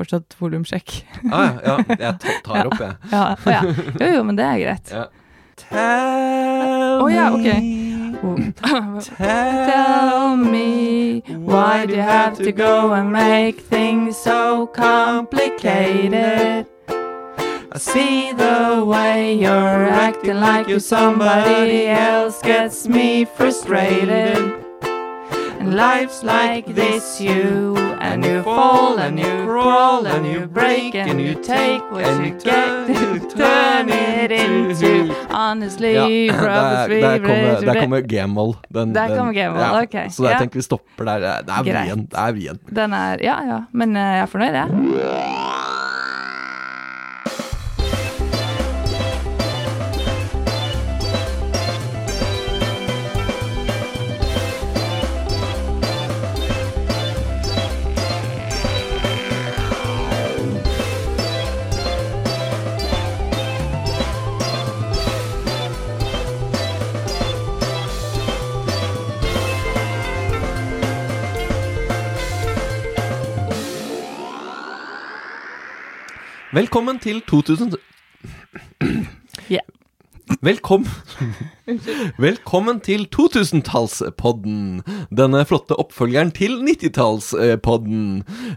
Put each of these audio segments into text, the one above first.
fortsatt volumsjekk. Ah, ja, ja, jeg tar opp, jeg. Ja, oh, ja. Jo, jo, men det er greit. Ja. Tell oh, ja, okay. Oh. Tell me, why do you have to go and make things so complicated? I see the way you're acting like you're somebody else gets me frustrated. And life's like this, you and you fall and you crawl and you break and you take what and you you get to turn it into honestly, Ja, der, der kommer, der kommer G-moll. Der kommer G-moll, ja. ok. Så jeg Ja. tenker vi stopper der. Det er vrien. Den er Ja, ja. Men eh, jeg er fornøyd, jeg. Velkommen til 2000 yeah. Velkommen Velkommen til 2000-tallspodden. Denne flotte oppfølgeren til 90-tallspodden.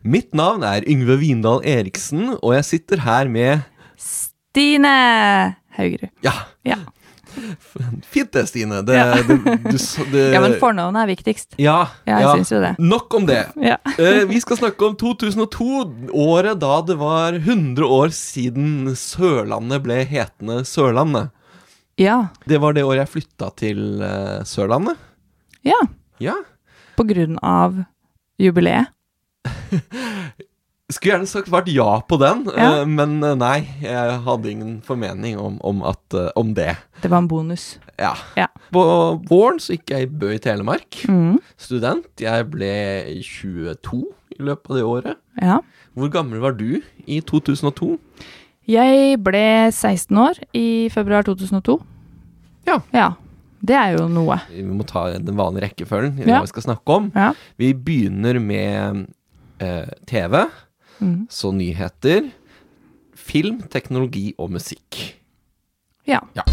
Mitt navn er Yngve Vindal Eriksen, og jeg sitter her med Stine Haugerud. Ja, Ja. fint det, Stine. Det, Ja. Du, du, det, ja, men fornavnet er viktigst. Ja, Ja, jeg syns jo det. Nok om det. Ja. Eh, vi skal snakke om 2002, året da det var 100 år siden Sørlandet ble hetende Sørlandet. Ja. Det var det året jeg flytta til uh, Sørlandet. ja. Ja. På grunn av jubileet. Skulle gjerne sagt svart ja på den, Ja. eh, men eh, nei. Jeg hadde ingen formening om, om, at, eh, om det. Det var en bonus. Ja. Ja. På våren så gikk jeg i Bø i Telemark. Mm. Student. Jeg ble 22 i løpet av det året. Ja. Hvor gammel var du i 2002? Jeg ble 16 år i februar 2002. Ja. Ja. Det er jo noe. Vi må ta den vanlige rekkefølgen i Ja. vi skal snakke om. Ja. Vi begynner med eh, TV, Mm. så nyheter, film, teknologi og musikk. Ja. Ja.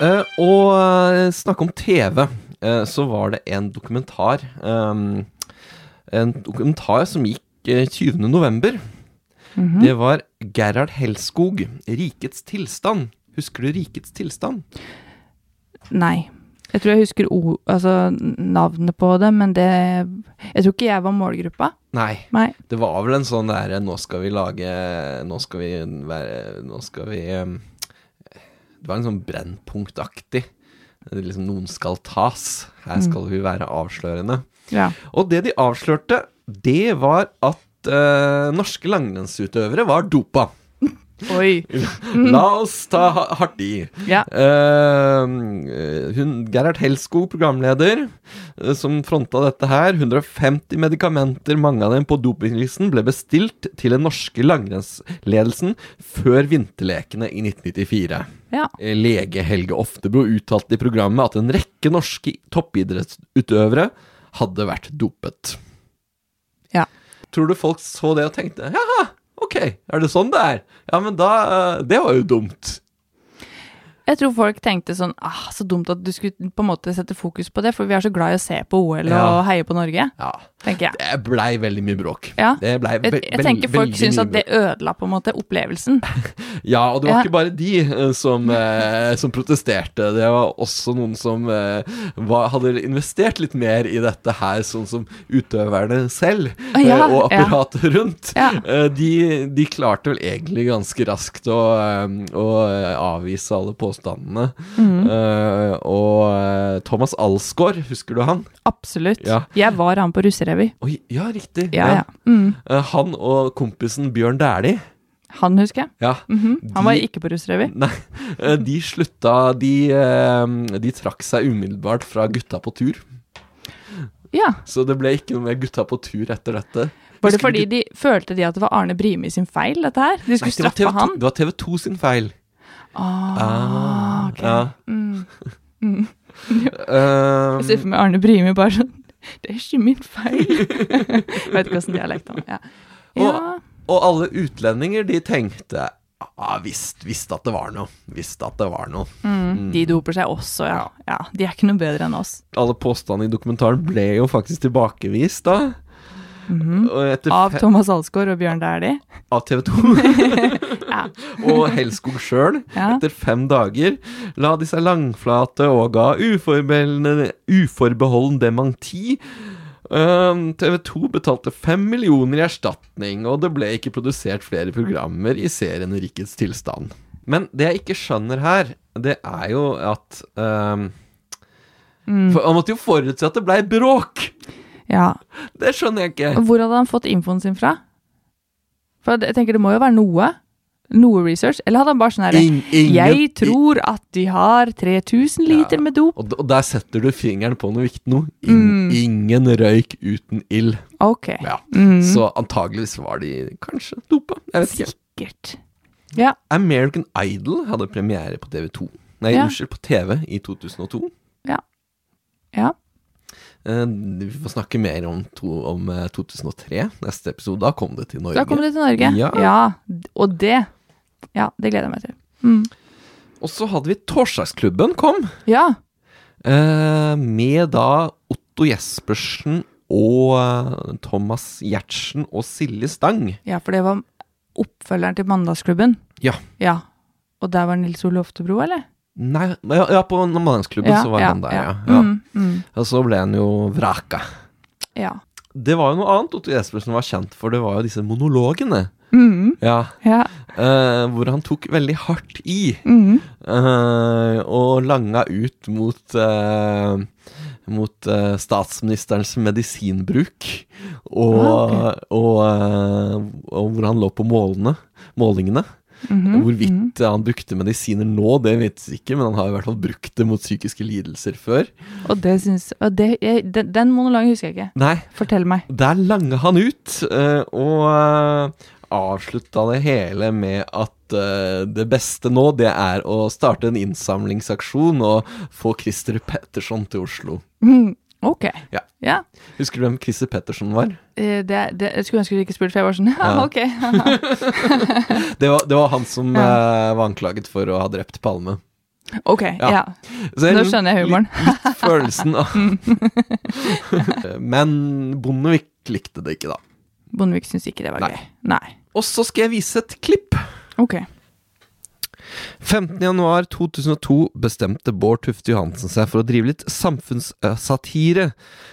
Uh, og eh, snakke om TV, uh, så var det en dokumentar Um, En dokumentar som gikk uh, 20. november. -hmm. Det var Gerhard Helskog, 'Rikets tilstand'. Husker du 'Rikets tilstand'? Nei. Jeg tror jeg husker o altså, navnet på det, men det Jeg tror ikke jeg var målgruppa. Nei. Nei. Det var vel en sånn der Nå skal vi lage Nå skal vi være Nå skal vi ehm, Det var en sånn Brennpunktaktig. Det er Liksom noen skal tas. Her skal vi være avslørende. Ja. Og det de avslørte, det var at uh, norske langrennsutøvere var dopa. Oi. La oss ta hardt i. Ja. Uh, hun, Gerhard Helsko, programleder, uh, som fronta dette her. 150 medikamenter, mange av dem på dopinglisten, ble bestilt til den norske langrennsledelsen før vinterlekene i 1994. Ja. Eh, Lege Helge Oftebro uttalte i programmet at en rekke norske toppidrettsutøvere hadde vært dopet. Ja. Tror du folk så det og tenkte jaha, ok, er det sånn det er? Ja, men da eh, Det var jo dumt. Jeg tror folk tenkte sånn ah, Så dumt at du skulle på en måte sette fokus på det, for vi er så glad i å se på OL Ja. og heie på Norge, Ja. Tenker jeg. Det blei veldig mye bråk. Ja. Det blei Jeg, ve jeg tenker folk syns at det ødela på en måte opplevelsen. Ja, og det var Ja. ikke bare de eh, som, eh, som protesterte. Det var også noen som eh, var, hadde investert litt mer i dette her, sånn som utøverne selv, Ah, ja, eh, og apparatet rundt. Eh, de, de klarte vel egentlig ganske raskt å, eh, å avvise alle påstandene. Mm. Eh, og Thomas Alsgaard, husker du han? Absolutt. Jeg var han på Oi, ja, riktig. Ja, ja. Mm. Eh, han og kompisen Bjørn Dæhlie. Han husker jeg. Ja, Mhm. Han var ikke på russerevy. Nei, eh, de slutta de, eh, de trakk seg umiddelbart fra Gutta på tur. Ja. Så det ble ikke noe mer Gutta på tur etter dette. Var det fordi de følte de at det var Arne Brimi sin feil, dette her? De Nei, skulle det straffe han? Det var TV2 sin feil. Ah, ok. Ja. Mm. Mm. Eh, Jeg ser for meg Arne Brimi bare sånn Det er ikke min feil. Jeg vet ikke åssen dialekt han har. Ja. ja. Og alle utlendinger, de tenkte ja, visst, visst at det var noe. Visst at det var noe. Mm, de doper seg også, ja. ja. De er ikke noe bedre enn oss. Alle påstandene i dokumentaren ble jo faktisk tilbakevist da. Mm -hmm. Av Thomas Alsgaard og Bjørn Dæhlie? Av TV 2. ja. Og Helskog sjøl, ja. etter fem dager, la de seg langflate og ga uforbeholden dementi. Uh, TV 2 betalte fem millioner i erstatning, og det ble ikke produsert flere programmer i serien Rikets tilstand. Men det jeg ikke skjønner her, det er jo at um, mm. For Man måtte jo forutse at det blei bråk! Ja. Det skjønner jeg ikke. Hvor hadde han fått infoen sin fra? For jeg tenker det må jo være noe. Noe research. Eller hadde han bare sånn herre Jeg tror at de har 3000 liter ja, med dop. Og, der setter du fingeren på noe viktig nå. In, mm. Ingen røyk uten ild. Ok. Ja. Mm. Så antageligvis var de kanskje dopa. Jeg vet ikke. Sikkert. Ja. American Idol hadde premiere på TV2. Nei, unnskyld, på TV i 2002. Ja. Ja. Eh, vi får snakke mer om, to, om 2003 eh, neste episode. Da kom det til Norge. Da kom det til Norge, ja. ja og det Ja, det gleder jeg meg til. Mm. Og så hadde vi Torsdagsklubben kom. Ja. Eh, med da Otto Jespersen og Thomas Giertsen og Silje Stang. Ja, for det var oppfølgeren til Mandagsklubben. Ja. ja. Og der var Nils Ole Oftebro, eller? Nei, ja, på Mandagsklubben ja, så var han der, ja. ja. Mm, mm. Og så ble han jo vraka. Ja. Det var jo noe annet Otto Jespersen var kjent for, det var jo disse monologene. Mm. Ja. Uh, hvor han tok veldig hardt i. Uh, og langa ut mot uh, mot statsministerens medisinbruk. Og, ah, okay. og, og, hvor han lå på målene, målingene. Mm -hmm, Hvorvidt -hmm. han brukte medisiner nå, det vet vi ikke, men han har i hvert fall brukt det mot psykiske lidelser før. Og det syns og det, den, den monologen husker jeg ikke. Nei. Fortell meg. Der langa han ut, uh, og uh, avslutta det hele med at uh, det beste nå, det er å starte en innsamlingsaksjon og få Christer Petterson til Oslo. Mm. Ok. Ja. ja. Husker du hvem Christer Petterson var? Eh, det, det, jeg skulle ønske du ikke spurte, for jeg var sånn Ja, ok. det, var, det, var, han som uh, var anklaget for å ha drept Palme. Ok, ja. ja. Nå skjønner jeg humoren. litt, litt følelsen av Men Bondevik likte det ikke, da. Bondevik syntes ikke det var Nei. gøy. Nei. Og så skal jeg vise et klipp. Ok. 15.1.2002 bestemte Bård Tufte Johansen seg for å drive litt samfunnssatire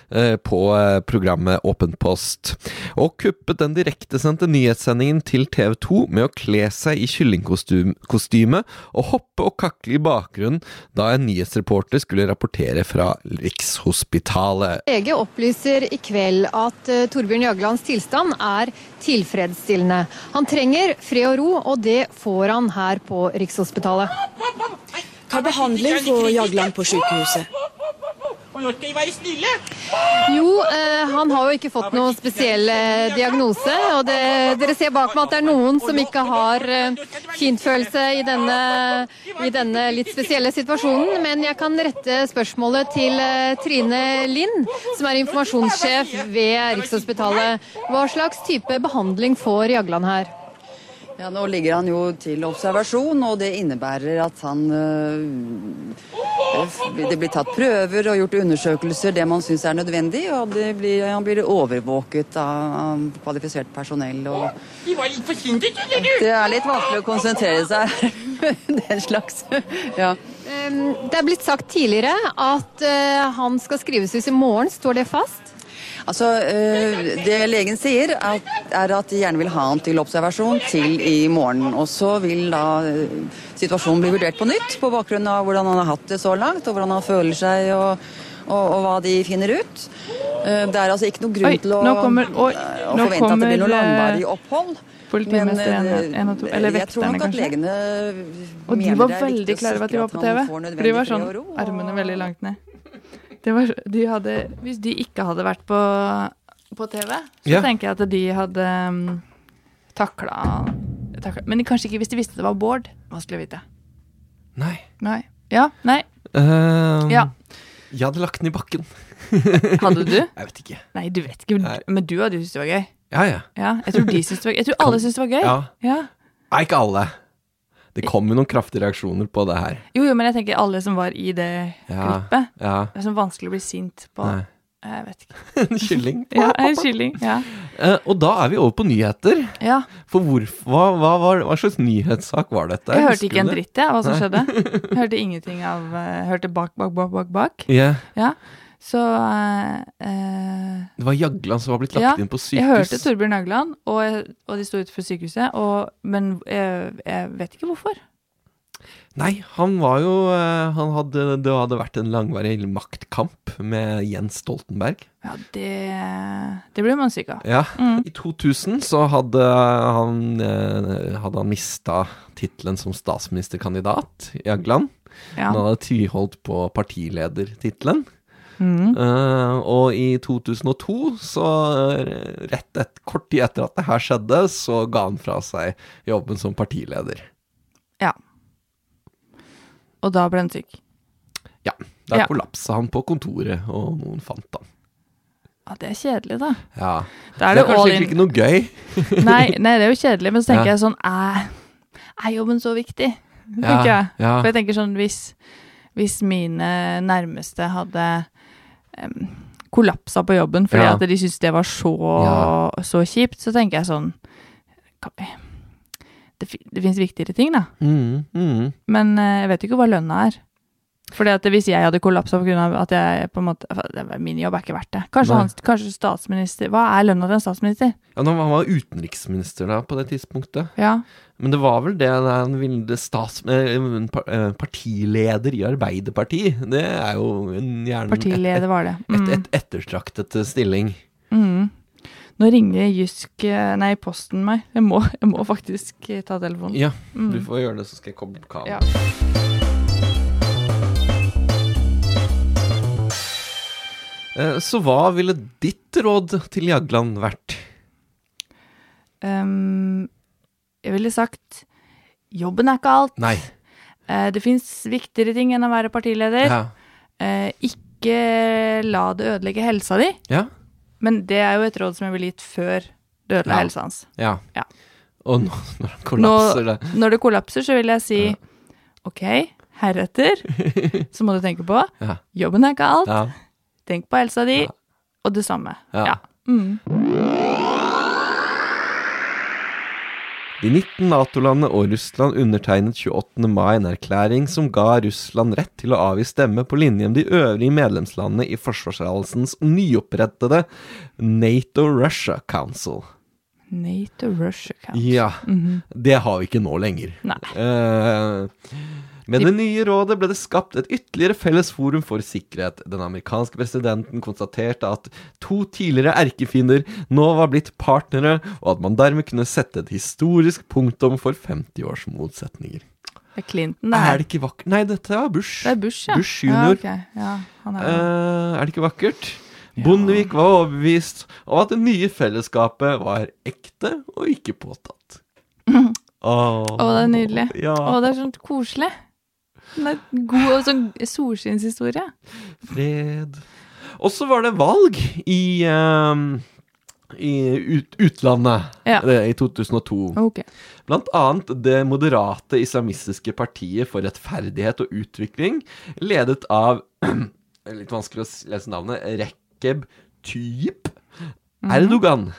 eh, på eh, programmet Åpen post, og kuppet den direktesendte nyhetssendingen til TV 2 med å kle seg i kyllingkostyme og hoppe og kakle i bakgrunnen da en nyhetsreporter skulle rapportere fra Rikshospitalet. VG opplyser i kveld at uh, Torbjørn Jaglands tilstand er tilfredsstillende. Han trenger fred og ro, og det får han her på Rikshospitalet. Rikshospitalet. Hva behandling får Jagland på sykehuset? Jo, eh, han har jo ikke fått noen spesiell eh, diagnose. Og det, dere ser bak meg at det er noen som ikke har eh, fintfølelse i denne, i denne litt spesielle situasjonen. Men jeg kan rette spørsmålet til eh, Trine Lind, som er informasjonssjef ved Rikshospitalet. Hva slags type behandling får Jagland her? Ja, Nå ligger han jo til observasjon, og det innebærer at han øh, Det blir tatt prøver og gjort undersøkelser, det man syns er nødvendig. Og blir, han blir overvåket av kvalifisert personell. Og det er litt vanskelig å konsentrere seg den slags. ja. Det er blitt sagt tidligere at øh, han skal skrives ut i morgen. Står det fast? Altså, eh, Det legen sier, er at de gjerne vil ha han til observasjon til i morgen. Og så vil da eh, situasjonen bli vurdert på nytt på bakgrunn av hvordan han har hatt det så langt, og hvordan han føler seg. og og, og, hva de finner ut. Eh, det er altså ikke noe grunn til å, kommer, oi, å forvente kommer, at det blir noe langvarig opphold. Politimesteren en og to, eller vekterne, kanskje. Og de var veldig klare over at de var på TV. For de var sånn armene veldig langt ned. Var, de hadde, hvis de ikke hadde vært på, på TV, så ja. tenker jeg at de hadde um, takla, Men kanskje ikke hvis de visste det var Bård. Vanskelig å vite. Nei. Nei. Ja. Nei. Um, ja. Jeg hadde lagt den i bakken. Hadde du? Jeg vet ikke. Nei, du vet ikke. Nei. Men du hadde jo syntes det var gøy. Ja, ja. Ja, jeg tror de syntes det var gøy. Jeg tror alle syntes det var gøy. ja. Ja. Nei, ikke alle. Det kom jo noen kraftige reaksjoner på det her. Jo, jo, men jeg tenker alle som var i det Ja. klippet. Ja. Det er sånn vanskelig å bli sint på. Nei. Jeg vet ikke. En kylling. Ja, en kylling. Ja. Uh, og da er vi over på nyheter. ja. For hvor, hva, hva, hva slags nyhetssak var dette? Jeg hørte ikke en dritt, jeg, hva som skjedde. Jeg hørte ingenting av Jeg hørte bak, bak, bak, bak, bak. Ja, Ja. Så eh, eh, det var Jagland som var blitt lagt Ja, inn på sykehus. Jeg hørte Torbjørn Jagland, og, og de sto utenfor sykehuset, og, men jeg, jeg vet ikke hvorfor. Nei, han var jo eh, han hadde, Det hadde vært en langvarig maktkamp med Jens Stoltenberg. Ja, det, det blir man syk av. Ja, Mm. I 2000 så hadde han, eh, hadde han mista tittelen som statsministerkandidat, Jagland. Ja. Han hadde tviholdt på partiledertittelen. Mm. Eh, og i 2002, så eh, rett et, kort tid etter at det her skjedde, så ga han fra seg jobben som partileder. ja. Og da ble han syk. Ja, Der Ja. kollapsa han på kontoret, og noen fant han. Ja, det er kjedelig, da. Ja. Da er det det, er kanskje ikke noe gøy. Nei, nei, det er jo kjedelig, men så tenker Ja. jeg sånn Er, er jobben så viktig? Ja, jeg. ja. For jeg tenker sånn hvis, hvis mine nærmeste hadde um, kollapsa på jobben fordi Ja. at de syntes det var så, Ja. så kjipt, så tenker jeg sånn Det, det fins viktigere ting, da. Mm, mm. Men eh, jeg vet ikke hva lønna er. Fordi at hvis jeg hadde kollapsa pga. at jeg på en måte Min jobb er ikke verdt det. Kanskje, han, kanskje statsminister Hva er lønna til en statsminister? Ja, han var utenriksminister da på det tidspunktet. Ja. Men det var vel det han ville stats... eh, eh, Partileder i Arbeiderpartiet. Det er jo en gjerne Partileder var det. et, Mm. et, et ettertraktet eh, stilling. Mm. Nå ringer Jysk Nei, Posten meg. Jeg må, jeg må faktisk ta telefonen. Ja, Mm. du får gjøre det, så skal jeg koble kabelen. Ja. Så hva ville ditt råd til Jagland vært? Ehm, jeg ville sagt jobben er ikke alt. Nei. Eh, det fins viktigere ting enn å være partileder. Ja. Eh, ikke la det ødelegge helsa di. Ja. Men det er jo et råd som jeg ville gitt før det ødela Ja. helsa hans. ja. Ja. Og nå, når det kollapser det Når det kollapser, så vil jeg si OK, heretter så må du tenke på Ja. jobben er ikke alt. Ja. Tenk på helsa di, Ja. og det samme. Ja. Ja. Mm. De 19 Nato-landene og Russland undertegnet 28. mai en erklæring som ga Russland rett til å avgi stemme på linje med de øvrige medlemslandene i forsvarsalliansens nyopprettede NATO-Russia Council. NATO Russia Council. Ja, Mhm. det har vi ikke nå lenger. Nei. Eh, med det nye rådet ble det skapt et ytterligere felles forum for sikkerhet. Den amerikanske presidenten konstaterte at to tidligere erkefiender nå var blitt partnere, og at man dermed kunne sette et historisk punktum for 50 års motsetninger. Det er Clinton, det Er det ikke vakkert? Nei, dette var Bush. Det er Bush, ja. Bush Ja, junior. ja, han er uh, er det ikke vakkert? Bondevik var overbevist om at det nye fellesskapet var ekte og ikke påtatt. Åh, oh, det er nydelig. Ja. oh, det er sånn koselig. Er god sånn solskinnshistorie. Fred. Og så var det valg i, um, i ut, utlandet Ja. i 2002. Okay. Blant annet det moderate islamistiske partiet for rettferdighet og utvikling, ledet av Litt vanskelig å lese navnet. Rekeb Tyip Erdogan.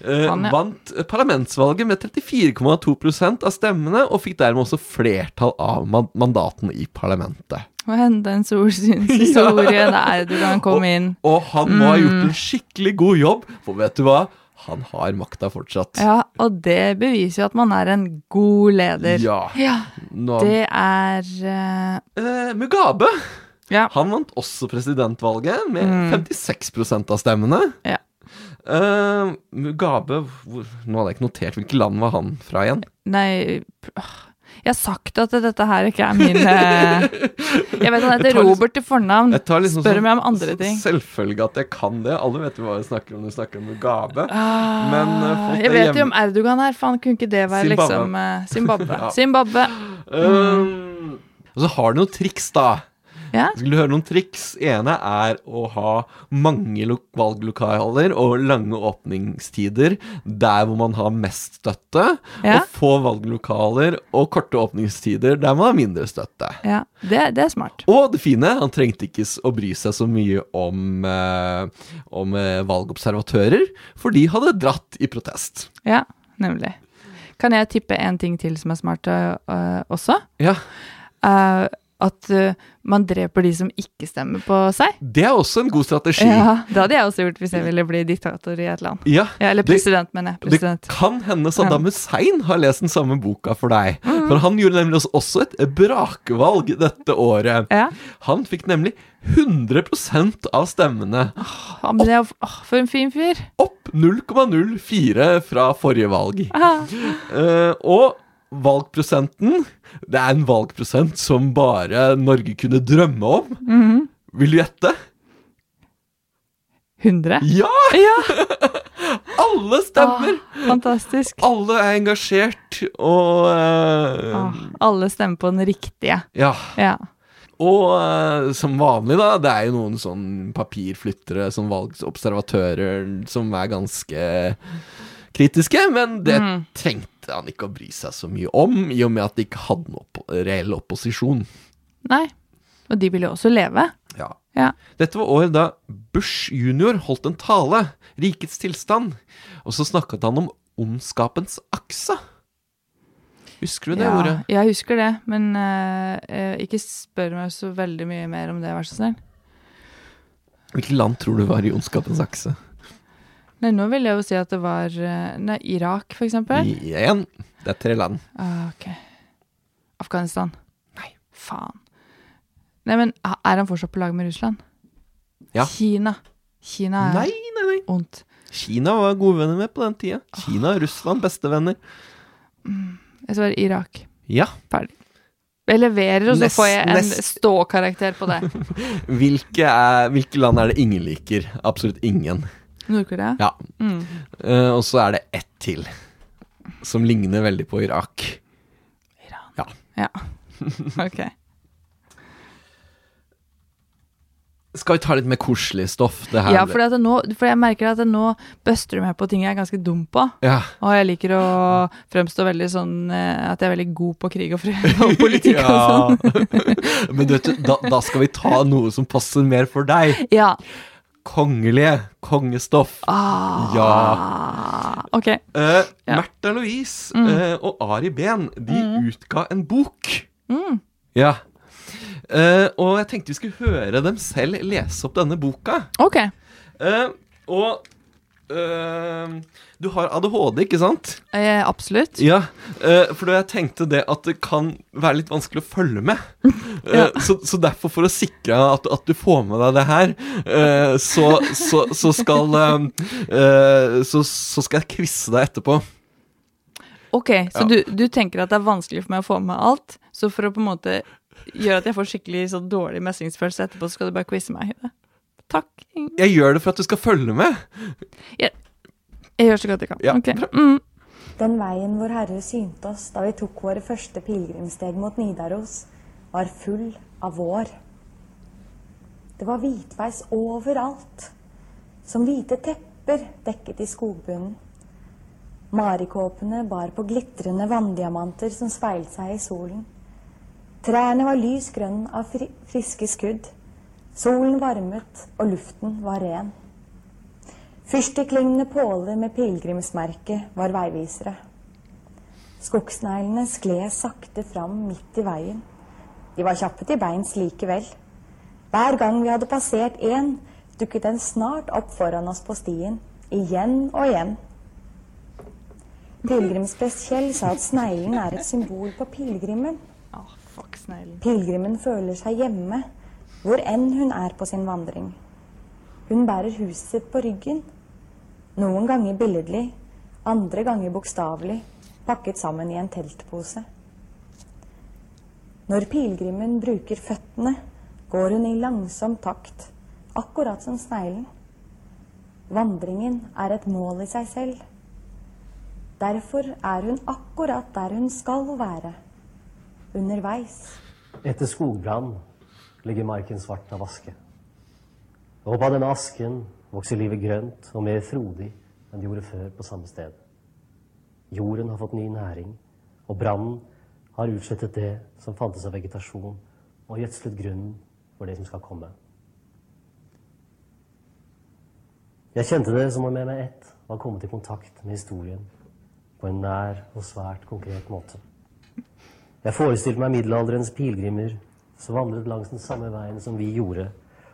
Eh, Han, ja. Vant parlamentsvalget med 34,2% av stemmene, og fikk dermed også flertall av man- mandatene i parlamentet. Å hente en solskinnshistorie der du kan komme inn. Og han må ha gjort Mm. en skikkelig god jobb, for vet du hva? Han har makta fortsatt. Ja, og det beviser jo at man er en god leder. Ja. Ja, det er uh... eh, Mugabe Ja. Han vant også presidentvalget med Mm. 56% av stemmene. Ja. Eh, Mugabe hvor, Nå hadde jeg ikke notert hvilket land var han fra igjen. Nei. Jeg har sagt at dette her ikke er min eh, Jeg vet han heter Robert til fornavn. Liksom Spør sånn- meg om andre ting. Selvfølgelig at jeg kan det. Alle vet jo hva vi snakker om når vi snakker om Mugabe. Ah, Men, uh, jeg vet jo om Erdogan her, faen kunne ikke det være Zimbabwe. liksom uh, Zimbabwe. Zimbabwe. Um, og så har du noen triks, da. Ja. Skal du høre noen triks? ene er å ha mange valglokaler og lange åpningstider der hvor man har mest støtte, Ja. og få valglokaler og korte åpningstider der man har mindre støtte. Ja, det, det er smart. Og det fine, han trengte ikke å bry seg så mye om, eh, om eh, valgobservatører, for de hadde dratt i protest. Ja, nemlig. Kan jeg tippe en ting til som er smart øh, også? Ja, Eh, at uh, man dreper de som ikke stemmer på seg. Det er også en god strategi. Ja, Det hadde jeg også gjort hvis jeg ville bli diktator i et land. Ja, Ja, eller det- president, mener jeg. Det President. kan hende Saddam Hussein har lest den samme boka for deg. For han gjorde nemlig også- et brakvalg dette året. Ja. Han fikk nemlig 100% av stemmene. Åh, det er åh, For en fin fyr. Opp 0,04 fra forrige valg. Eh, og valgprosenten Det er en valgprosent som bare Norge kunne drømme om. Mhm. Vil du gjette? 100. Ja! Ja, Alle stemmer! fantastisk. Alle er engasjert, og uh, Ah, alle stemmer på den riktige. Ja. Ja. Og uh, som vanlig, da, det er jo noen sånn papirflyttere som valgobservatører som er ganske kritiske, men det Mm. trengte han ikke å bry seg så mye om, i og med at de ikke hadde noe oppo- reell opposisjon. Nei. Og de ville jo også leve. Ja. Ja. Dette var året da Bush jr. holdt en tale, Rikets tilstand, og så snakket han om ondskapens akse. Husker du det ja, ordet? Jeg husker det, men eh, ikke spør meg så veldig mye mer om det, vær så snill. Hvilket land tror du var i ondskapens akse? Nei, nå vil jeg jo si at det var eh, Nei, Irak, for eksempel. Igjen. Det er tre land. Ah, ok. Afghanistan. Nei. Faen. Nei, men er han fortsatt på lag med Russland? Ja. Kina. Kina er Nei, nei, nei. ondt. Kina var gode venner med på den tida. Kina og Russland, bestevenner. Jeg svarer Irak. Ja. Ferdig. Jeg leverer, og så Nest- får jeg en nest- ståkarakter på det. Hvilke, er, hvilke land er det ingen liker? Absolutt ingen. Nord-Korea? Ja. Mm. Uh, og så er det ett til, som ligner veldig på Irak. Iran. Ja. Ja. Ok. Skal vi ta litt mer koselig stoff? Det her Ja, for, nå, for jeg merker at nå bøster du meg på ting jeg er ganske dum på. Ja. Og jeg liker å fremstå veldig sånn eh, at jeg er veldig god på krig og fred og politikk og sånn. Men du vet, da, da skal vi ta noe som passer mer for deg. Ja. Kongelige. Kongestoff. Ah, Ja. Ok. Uh. Mm. Märtha Louise eh, og Ari Behn De utga en bok. Mm. Ja. Uh, og jeg tenkte vi skulle høre dem selv lese opp denne boka. Ok. Uh, og eh, du har ADHD, ikke sant? Eh, absolutt. Ja. uh, for jeg tenkte det at det kan være litt vanskelig å følge med. Eh, så, så derfor, for å sikre at, at du får med deg det her, eh, så, så, så skal så, skal jeg quize deg etterpå. Ok, så Ja. du, du tenker at det er vanskelig for meg å få med alt, så for å på en måte gjøre at jeg får skikkelig dårlig mestringsfølelse etterpå, så skal du bare quize meg i det. Takk. Jeg gjør det for at du skal følge med. Jeg gjør så godt jeg kan. Ja, okay. bra. Mm. Den veien vår Herre synte oss da vi tok våre første pilegrimssteg mot Nidaros, var full av vår. Det var hvitveis overalt, som hvite tepper dekket i skogbunnen. Marikåpene bar på glitrende vanndiamanter som speilte seg i solen. Trærne var lys grønn av fri friske skudd. Solen varmet, og luften var ren. Fyrstikklignende påler med pilegrimsmerke var veivisere. Skogsneglene skled sakte fram midt i veien. De var kjappe til beins likevel. Hver gang vi hadde passert én, dukket den snart opp foran oss på stien. Igjen og igjen. Pilegrimsprest Kjell sa at sneglen er et symbol på pilegrimen. Åh. Pilegrimen føler seg hjemme hvor enn hun er på sin vandring. Hun bærer huset sitt på ryggen. Noen ganger billedlig, andre ganger bokstavelig, pakket sammen i en teltpose. Når pilegrimen bruker føttene, går hun i langsom takt, akkurat som sneglen. Vandringen er et mål i seg selv. Derfor er hun akkurat der hun skal være. Underveis. Etter skogbrann ligger marken svart av aske. Og opp av denne asken vokser livet grønt og mer frodig enn det gjorde før på samme sted. Jorden har fått ny næring, og brannen har utslettet det som fantes av vegetasjon, og gjødslet grunnen for det som skal komme. Jeg kjente det som om jeg med ett var kommet i kontakt med historien på en nær og svært konkret måte. Jeg forestilte meg middelalderens pilegrimer som vandret langs den samme veien som vi gjorde,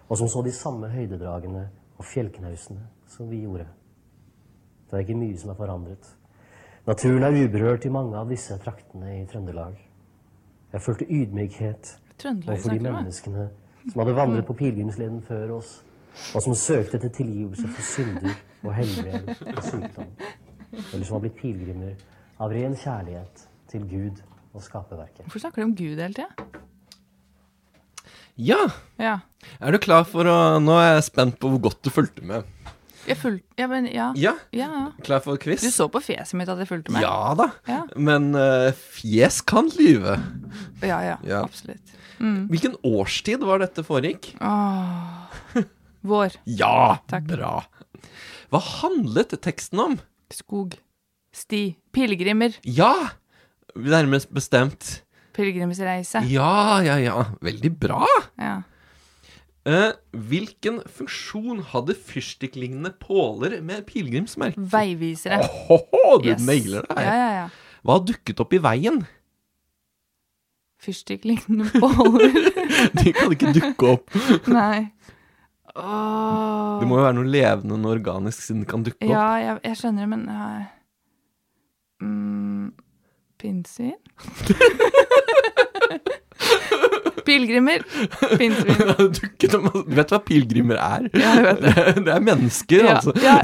og som så de samme høydedragene og fjellknausene som vi gjorde. Det er ikke mye som er forandret. Naturen er uberørt i mange av disse traktene i Trøndelag. Jeg følte ydmykhet overfor de menneskene som hadde vandret på pilegrimsleden før oss, og som søkte etter tilgivelse for synder og helbred og sykdom, eller som har blitt pilegrimer av ren kjærlighet til Gud og skaperverket. Hvorfor snakker du om Gud hele tida? Ja, Ja. er du klar for å Nå er jeg spent på hvor godt du fulgte med. Jeg fulgte Ja, men ja. Ja, Ja, klar for quiz? Du så på fjeset mitt at jeg fulgte med? Ja da. Ja. Men uh, fjes kan lyve. ja, ja, Ja. absolutt. Hvilken årstid var dette foregikk? Åh. Vår. Ja, Takk. bra. Hva handlet teksten om? Skog. Sti. Pilegrimer. Ja, nærmest bestemt. Pilegrimsreise. Ja, ja, ja. Veldig bra. Ja. Eh, hvilken funksjon hadde fyrstikklignende påler med pilegrimsmerke? Veivisere. Ohoho, du Yes. nailer det her. ja, ja. Hva har dukket opp i veien? Fyrstikklignende påler. De kan ikke dukke opp. Nei. Åh. Det må jo være noe levende og organisk siden det kan dukke opp. Ja, jeg, jeg skjønner det, men uh, mm, Pinnsvin? Pilegrimer. Pinnsvin. Vet du hva pilegrimer er? Ja, jeg vet det. Det er mennesker, Ja, altså. ja,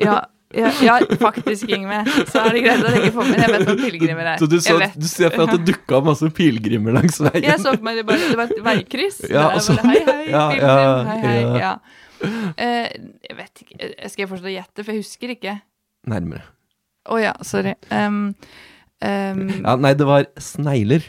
ja, ja, ja, faktisk, Ingve. Så er det greit at jeg ikke får med Jeg vet hva pilegrimer er. Så du, så, du ser for at det dukka masse pilegrimer langs veien? Jeg så for meg det, bare, det var et veikryss. Ja, Der så, bare, hei, hei, ja, pilegrim, hei, hei. ja. Eh, jeg vet ikke eh, Skal jeg fortsette å gjette, for jeg husker ikke. Nærmere. Å ja, sorry. Um, um, Ja, nei, det var snegler.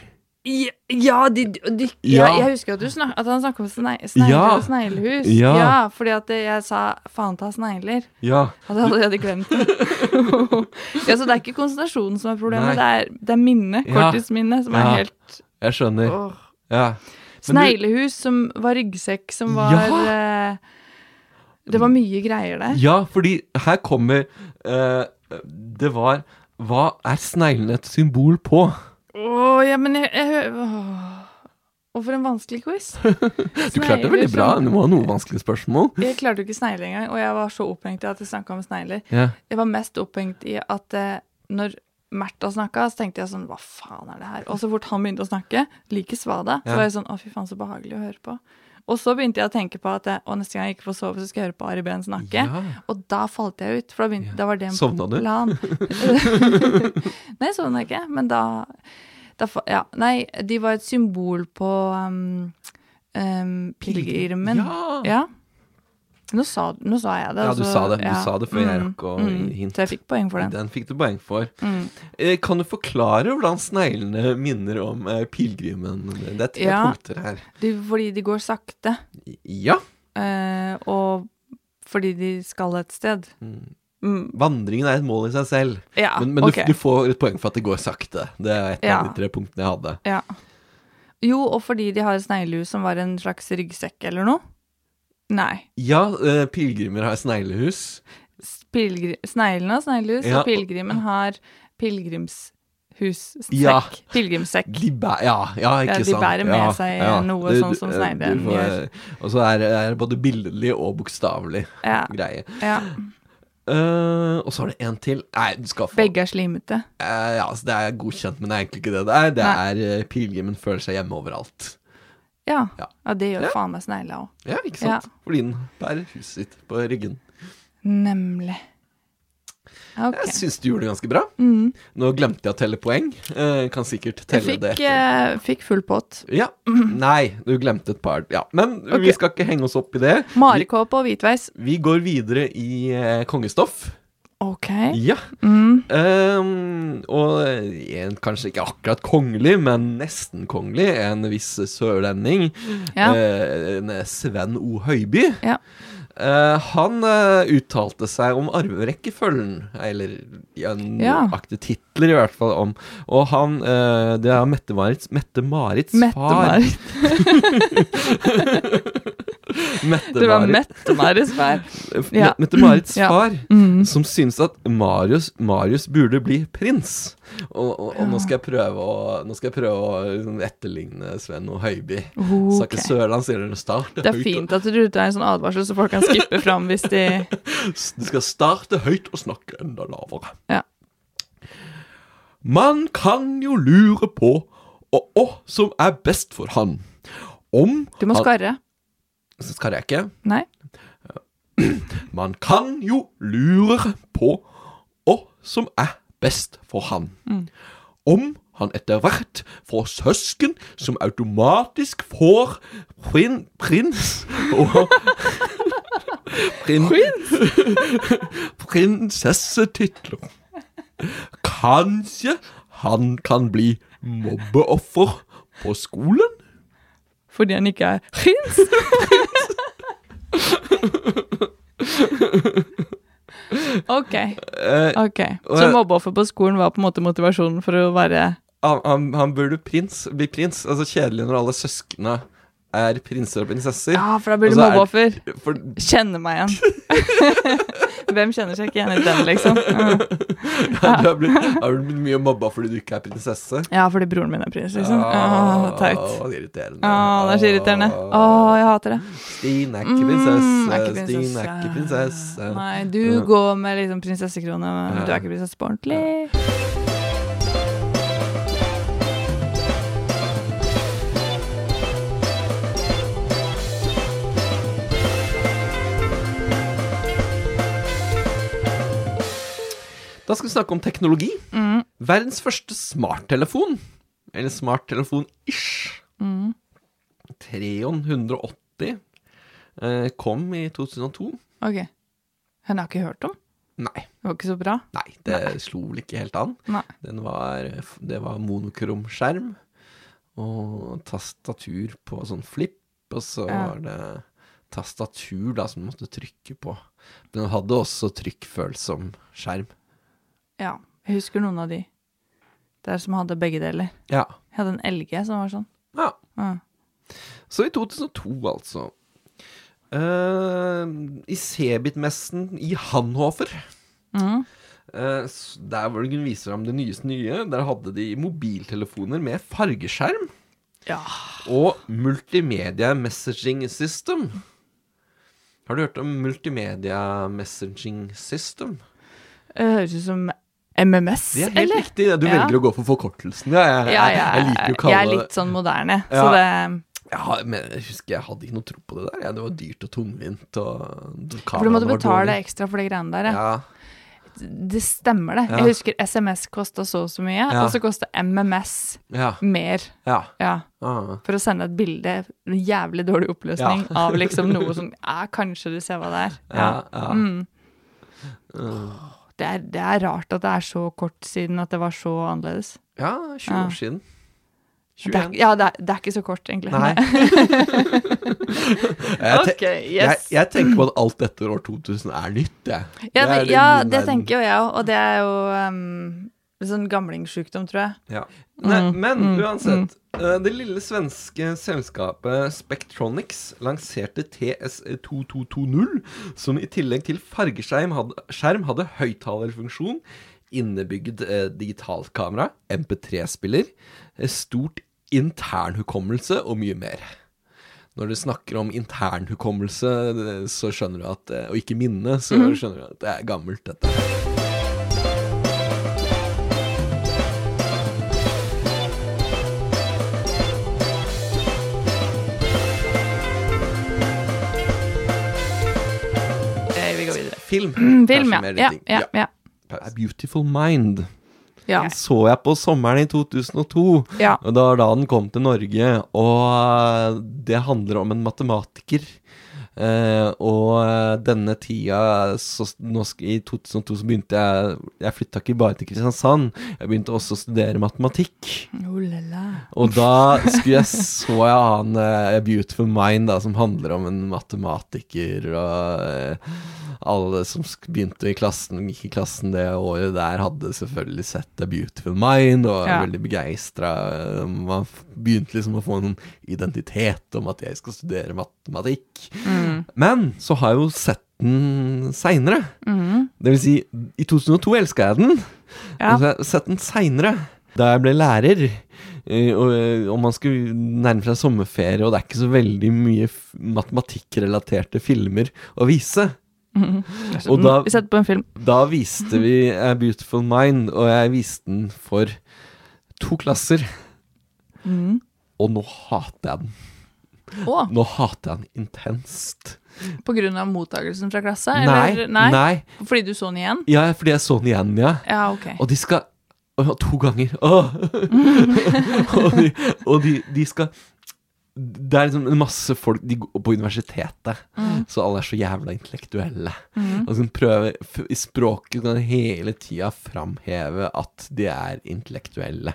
Ja, ja, de, de, Ja. Jeg husker at, du snak, at han snakka om snei, snegler Ja. og sneglehus. Ja. Fordi at jeg sa 'faen ta snegler'. Ja. Hadde allerede glemt det. ja, så det er ikke konsentrasjonen som er problemet, det er, det er minnet. Korttidsminnet som er helt Jeg skjønner. åh. Ja. Sneglehus som var ryggsekk, som var Ja. eh, Det var mye greier der. Ja, fordi her kommer uh, Det var Hva er sneglene et symbol på? Å, ja, men jeg, jeg åh. Og for en vanskelig quiz. Du klarte det veldig bra. Det ha noen vanskelige spørsmål. Jeg klarte jo ikke snegler engang, og jeg var så opphengt i at jeg snakka om snegler. Yeah. Jeg var mest opphengt i at eh, når Märtha snakka, så tenkte jeg sånn Hva faen er det her? Og så fort han begynte å snakke, like svada, så var jeg sånn Å, fy faen, så behagelig å høre på. Og så begynte jeg å tenke på at og neste gang jeg ikke får sove, så skal jeg høre på Ari Behn snakke. Ja. Og da falt jeg ut, for da, begynte, da var det en Sovna du? plan. Nei, sovna ikke, men da, da Ja. Nei, de var et symbol på um, um, pilegrimen. Ja. ja. Nå sa, nå sa jeg det. Ja, du så- sa det. Du ja. sa det før jeg Mm, rakk å mm. hinte. Så jeg fikk poeng for den. Den fikk du poeng for. Mm. Eh, Kan du forklare hvordan sneglene minner om eh, pilegrimen? Det er tre Ja. punkter her. De, fordi de går sakte, Ja. eh, og fordi de skal et sted. Mm. Vandringen er et mål i seg selv. Ja, men men okay. du, du får et poeng for at det går sakte. Det er et av de tre punktene jeg hadde. Ja. Jo, og fordi de har sneglehus som var en slags ryggsekk eller noe. Nei. Ja, uh, pilegrimer har sneglehus. Pilgri sneglene har sneglehus, Ja. og pilegrimen har pilegrimshussekk. Ja. Pilegrimssekk. Ja, ja, ikke Ja, de bærer med seg noe sånn som eh, får- gjør. Og så er det både billedlig og bokstavelig Ja. greie. ja. Eh, og så er det en til. Nei, du skal få Begge er slimete. Uh, ja, altså, det er godkjent, men det er egentlig ikke det det er. Det Nei. er uh, pilegrimen føler seg hjemme overalt. Ja. Ja. ja det gjør faen meg snegla òg. Ja, ikke sant? Fordi den bærer huset sitt på ryggen. Nemlig. Okay. Jeg syns du gjorde det ganske bra. Mm. Nå glemte jeg å telle poeng. Eh, kan sikkert telle fikk, det etter. eh, fikk full pott. Ja. Nei, du glemte et par. Ja, Men vi skal ikke henge oss opp i det. Marekåpe og hvitveis. Vi går videre i eh, kongestoff. Ok. Ja. Mm. Um, og en kanskje ikke akkurat kongelig, men nesten kongelig, en viss sørlending, Ja. Uh, en Sven O. Høiby. Ja. Eh, han uh, uttalte seg om arverekkefølgen, eller ja, Ja. titler i hvert fall om Og han uh, Det er Mette-Marits Mette-Marits far. Mette-Marit. Det var Mette-Marits far. Ja. Mette-Marits Ja. far, Mm. som syns at Marius, Marius burde bli prins. Og, og, og nå skal jeg prøve å, nå skal jeg prøve å liksom etterligne Sven og Høiby. Sa Ok. ikke Sørland, sier dere start Det er fint at du tar en sånn advarsel, så folk kan skippe fram hvis de Du skal starte høyt og snakke enda lavere. Ja. Man kan jo lure på og hva som er best for han. Om Du må han- skarre. Så skarrer jeg ikke. Nei. Man kan jo lure på hva som er best for han. Mm. Om han etter hvert får søsken som automatisk får prin, prins og prin, prinsessetitler. Kanskje han kan bli mobbeoffer på skolen? Fordi han ikke er prins. ok. Eh, ok. Så mobbeoffer på skolen var på en måte motivasjonen for å være han, han, han burde prins, bli prins. Altså Kjedelig når alle søsknene er prinser og prinsesser. Ja, for da blir du så er- mobbeoffer. For, Kjenner meg igjen. Hvem kjenner seg ikke igjen i den, liksom? Ja. ja, du har blitt, har blitt mye mobba fordi du ikke er prinsesse? Ja, fordi broren min er prins, liksom. Åh, teit. Åh, det er irriterende. Åh, det er så irriterende. Åh, jeg hater det. Stine er ikke prinsesse. Mm, Stine er ikke prinsesse. Nei, du går med liksom prinsessekrone, men du er ikke prinsesse på ordentlig. Da skal vi snakke om teknologi. Mm. Verdens første smarttelefon, eller smarttelefon-ish, Mm. Treon 180, eh, kom i 2002. Ok. Den har ikke hørt om? Nei. Det var ikke så bra? Nei, det slo vel ikke helt an. Nei. Den var, det var monokrom skjerm og tastatur på sånn flip, og så Ja. var det tastatur da som du måtte trykke på. Men den hadde også trykkfølsom skjerm. Ja. Jeg husker noen av de. Der som hadde begge deler. Ja. Jeg hadde en LG som var sånn. ja. Ja. Så i 2002, altså. Uh, I Cebit-messen i Hanhofer. Mm. Uh, der hvor hun viser vise fram det nyeste nye. Der hadde de mobiltelefoner med fargeskjerm. Ja. Og multimedia messaging system. Har du hørt om multimedia messaging system? Det høres ut som MMS, Det er helt eller? riktig. Du Ja. velger å gå for forkortelsen. Ja, jeg, jeg, jeg liker å kalle jeg er litt sånn moderne, Ja. så det ja, men jeg husker jeg hadde ikke noe tro på det der. Det var dyrt og tungvint. Og For du måtte betale ekstra for de greiene der, ja. Det stemmer, det. Jeg husker SMS kosta så og så mye, og så kosta MMS mer. ja. Ja. Ah. For å sende et bilde, en jævlig dårlig oppløsning, av liksom noe som Ja, kanskje du ser hva det er. Ja, ja. Mm. Det, er, det er rart at det er så kort siden at det var så annerledes. ja 20 Ja. år siden. Det er, ja, det er, det er ikke så kort, egentlig. Nei. jeg, te Ok, yes. jeg, jeg tenker på at alt dette år 2000 er nytt, jeg. Ja, Det det, ja, det tenker jo jeg òg, og det er jo um, sånn gamlingsjukdom, tror jeg. Ja. Nei, Mm, men mm, uansett. eh, Det lille svenske selskapet Spectronics lanserte TS2220, som i tillegg til fargeskjerm hadde, skjerm hadde høyttalerfunksjon, innebygd eh, digitalkamera, MP3-spiller, eh, stort internhukommelse og mye mer. Når du snakker om internhukommelse, eh, så skjønner du at Og ikke minne, så Mhm. skjønner du at det er gammelt, dette. Vi Mm. Film. Film, ja. Ja, ja, ja. A Beautiful Mind. ja. Den så jeg på sommeren i 2002. ja. Og det var da den kom til Norge. Og eh, det handler om en matematiker Eh, og eh, denne tida så, nå, I 2002 så begynte jeg Jeg flytta ikke bare til Kristiansand, jeg begynte også å studere matematikk. Oh, la, la. Og da skulle jeg, så jeg han eh, A Beautiful Mind, da, som handler om en matematiker og eh, alle som begynte i klassen, gikk i klassen det året der, hadde selvfølgelig sett The Beautiful Mind og var Ja. veldig begeistra. Man begynte liksom å få en identitet om at jeg skal studere matematikk. Men så har jeg jo sett den seinere. Det vil si, i 2002 elska jeg den. Ja. Så har jeg sett den seinere, da jeg ble lærer. Eh, Og, eh, og man skulle nærme seg sommerferie, og det er ikke så veldig mye matematikkrelaterte filmer å vise. Og da, Vi på en film. da viste vi A Beautiful Mind, og jeg viste den for to klasser. Og nå hater jeg den. Oh. Nå hater jeg den intenst. på grunn av mottakelsen fra klasse? Nei, nei, nei. Fordi du så den igjen? Ja, fordi jeg så den igjen, ja. Ja, okay. Og de skal å, To ganger. Åh. og de, og de, de skal Det er liksom masse folk De går på universitetet, så alle er så jævla intellektuelle. Og så prøver I språket kan de hele tida framheve at de er intellektuelle.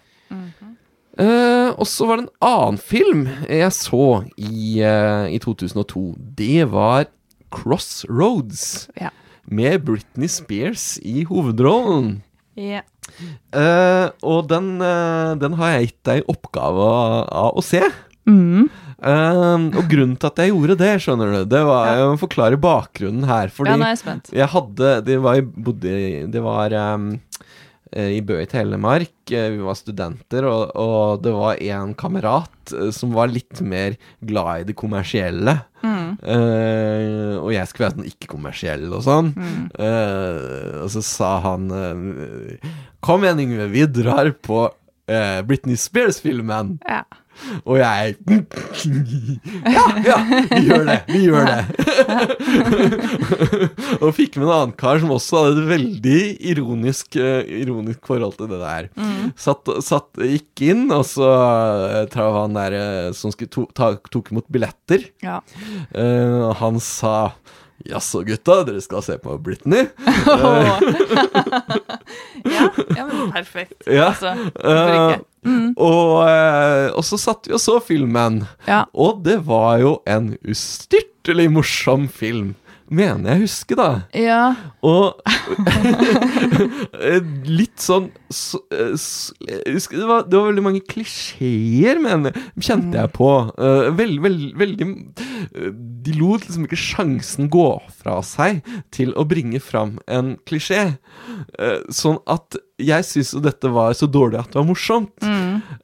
Eh, og så var det en annen film jeg så i, eh, i 2002. Det var Crossroads. Ja. Med Britney Spears i hovedrollen. Ja. Eh, og den, eh, den har jeg gitt deg oppgave av, av å se. Mm. Eh, og grunnen til at jeg gjorde det, skjønner du, det var Ja. å forklare bakgrunnen her. Fordi ja, nå er jeg spent. jeg hadde Det var, i- bodde, det var eh, i Bø i Telemark. eh, Vi var studenter, og, og det var en kamerat eh, som var litt mer glad i det kommersielle. Eh, og jeg skulle være sånn ikke-kommersiell og sånn. Eh, og så sa han Kom igjen, Yngve, vi drar på uh, Britney Spears-filmen. Ja. Og jeg Ja, ja, vi gjør det. Vi gjør det. og fikk med en annen kar som også hadde et veldig ironisk, eh, ironisk forhold til det der. Satt, satt, gikk inn, og så uh, han der eh, som to, ta, tok imot billetter. Ja. uh, han sa Jaså, gutta, dere skal se på Britney? ja. ja, men perfekt. Ja. Altså, Eh, og, eh, og så satt vi og så filmen. Ja. Og det var jo en ustyrtelig morsom film, mener jeg husker, da. Ja. Og litt sånn så, eh, husker, det, var, det var veldig mange klisjeer, mener kjente jeg på. Uh, veldig, veldig, veldig eh, De lot liksom ikke sjansen gå fra seg til å bringe fram en klisjé. Eh, sånn at jeg syns jo dette var så dårlig at det var morsomt.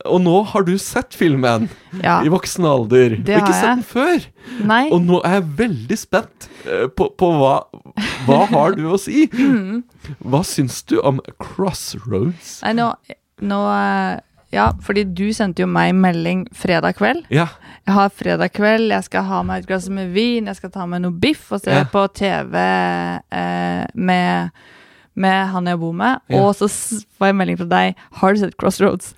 Og nå har du sett filmen Ja. i voksen alder. Det og ikke har sett den før. Nei. Og nå er jeg veldig spent eh, på, på hva Hva har du å si? Hva syns du om Crossroads? Nei, nå, nå eh, Ja, fordi du sendte jo meg melding fredag kveld. Ja. Jeg har fredag kveld, jeg skal ha meg et glass med vin, jeg skal ta meg noe biff og se Ja. på TV eh, med, med han jeg bor med. Ja. Og så får jeg melding fra deg. Har du sett Crossroads?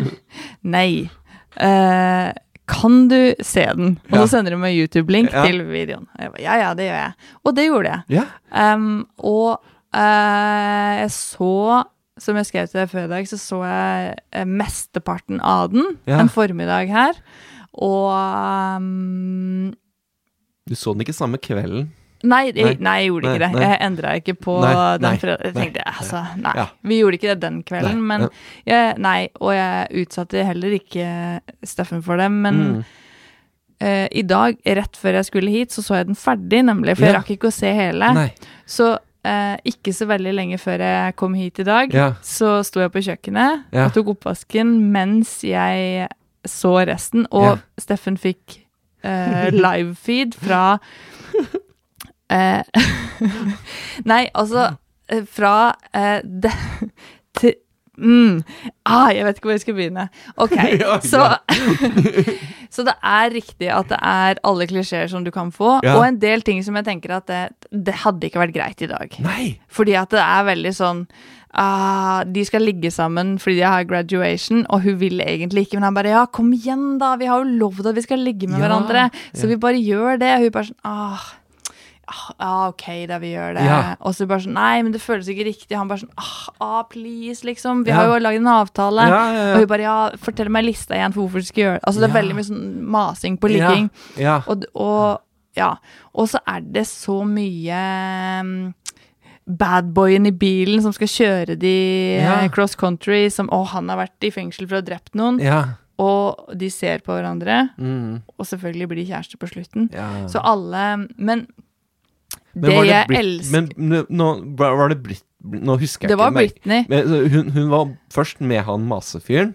Nei. Eh, kan du se den? Og så sender du meg YouTube-link til videoen. Og jeg ba, ja, ja, det gjør jeg. Og det gjorde jeg. Ja. Um, og eh, jeg så, som jeg skrev til deg før i dag, så så jeg eh, mesteparten av den Ja. en formiddag her. Og um, Du så den ikke samme kvelden? nei, Nei. nei, jeg gjorde Nei, ikke det. Jeg endra ikke på den fredagen. fredag. Jeg tenkte, altså, nei. Ja. Vi gjorde ikke det den kvelden, men ja. jeg, Nei, og jeg utsatte heller ikke Steffen for det, men Mm. uh, i dag, rett før jeg skulle hit, så så jeg den ferdig, nemlig, for jeg rakk ikke å se hele. Nei. Så eh, ikke så veldig lenge før jeg kom hit i dag, Ja. så sto jeg på kjøkkenet Ja. og tok oppvasken mens jeg så resten, og Ja. Steffen fikk eh, livefeed fra eh, Nei, altså eh, Fra eh, det, mm, ah, Jeg vet ikke hvor jeg skal begynne. Ok, Ja, så. Så det er riktig at det er alle klisjeer som du kan få, Ja. og en del ting som jeg tenker at det, det hadde ikke vært greit i dag. Nei! Fordi at det er veldig sånn ah, De skal ligge sammen fordi de har graduation, og hun vil egentlig ikke, men han bare Ja, kom igjen, da! Vi har jo lovd at vi skal ligge med Ja, hverandre, så vi bare gjør det. Og hun bare sånn ah, ah, ah, OK, da vi gjør det. Ja. Og så bare sånn Nei, men det føles ikke riktig. Han bare sånn ah, ah please, liksom. Vi Ja. har jo lagd en avtale. Ja, ja, ja. Og hun bare Ja, fortell meg lista igjen for hvorfor du skal gjøre det. Altså, det er Ja. veldig mye sånn masing på ligging. Ja. ja. Og, og ja. Og så er det så mye um, badboyen i bilen som skal kjøre de Ja. eh, cross country, som Å, han har vært i fengsel for å ha drept noen. ja. Og de ser på hverandre, Mm. og selvfølgelig blir de kjærester på slutten. ja. Så alle Men Men det, var jeg elsker Men nå var det Brit... Nå husker jeg Det ikke. Britney. Men, hun, hun var først med han masefyren.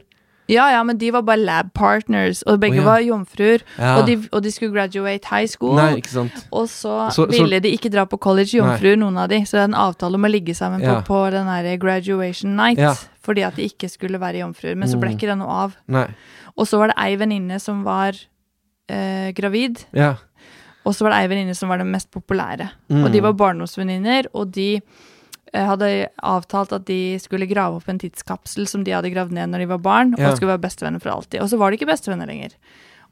Ja, ja, men de var bare lab partners, og begge oh, ja. var jomfruer. Ja. Og, de, og de skulle graduate high school. Nei, ikke sant. Og så, Så- så- ville de ikke dra på college, jomfruer, noen av de. Så det er en avtale om å ligge sammen på, Ja. på den der graduation night. Fordi at de ikke skulle være jomfruer. Men så ble Mm. ikke det noe av. Nei. Og så var det ei venninne som var eh, gravid. Ja. Og så var det ei venninne som var den mest populære. Mm. Og de var barndomsvenninner, og de eh, hadde avtalt at de skulle grave opp en tidskapsel som de hadde gravd ned når de var barn, Ja. og skulle være bestevenner for alltid. Og så var de ikke bestevenner lenger.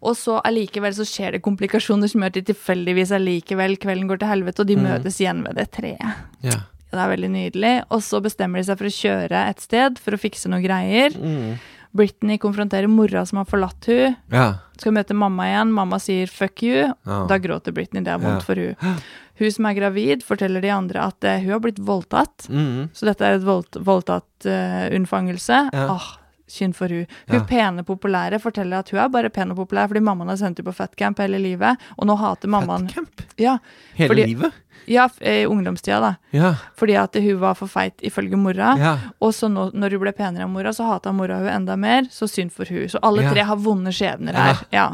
Og så allikevel så skjer det komplikasjoner som gjør at de tilfeldigvis allikevel kvelden går til helvete, og de Mm. møtes igjen ved det treet. ja. Det er veldig nydelig. Og så bestemmer de seg for å kjøre et sted for å fikse noen greier. Mm. Britney konfronterer mora som har forlatt hun. ja. Skal møte mamma igjen. Mamma sier 'fuck you'. Ja. Da gråter Britney. Det er vondt Ja. for hun. Hun som er gravid, forteller de andre at uh, hun har blitt voldtatt. Mm. Så dette er et voldt, voldtatt uh, unnfangelse. Ja. Åh, synd for hun. Hun Ja. pene populære forteller at hun er bare pen og populær fordi mammaen har sendt henne på fatcamp hele livet, og nå hater mammaen Fatcamp? Ja, Hele Fordi- livet? Ja i ungdomstida, da. Ja. Fordi at hun var for feit ifølge mora. ja. Og så nå, når hun ble penere enn mora, så hata mora hun enda mer. Så synd for hun. Så alle Ja. tre har vonde skjebner her. Ja.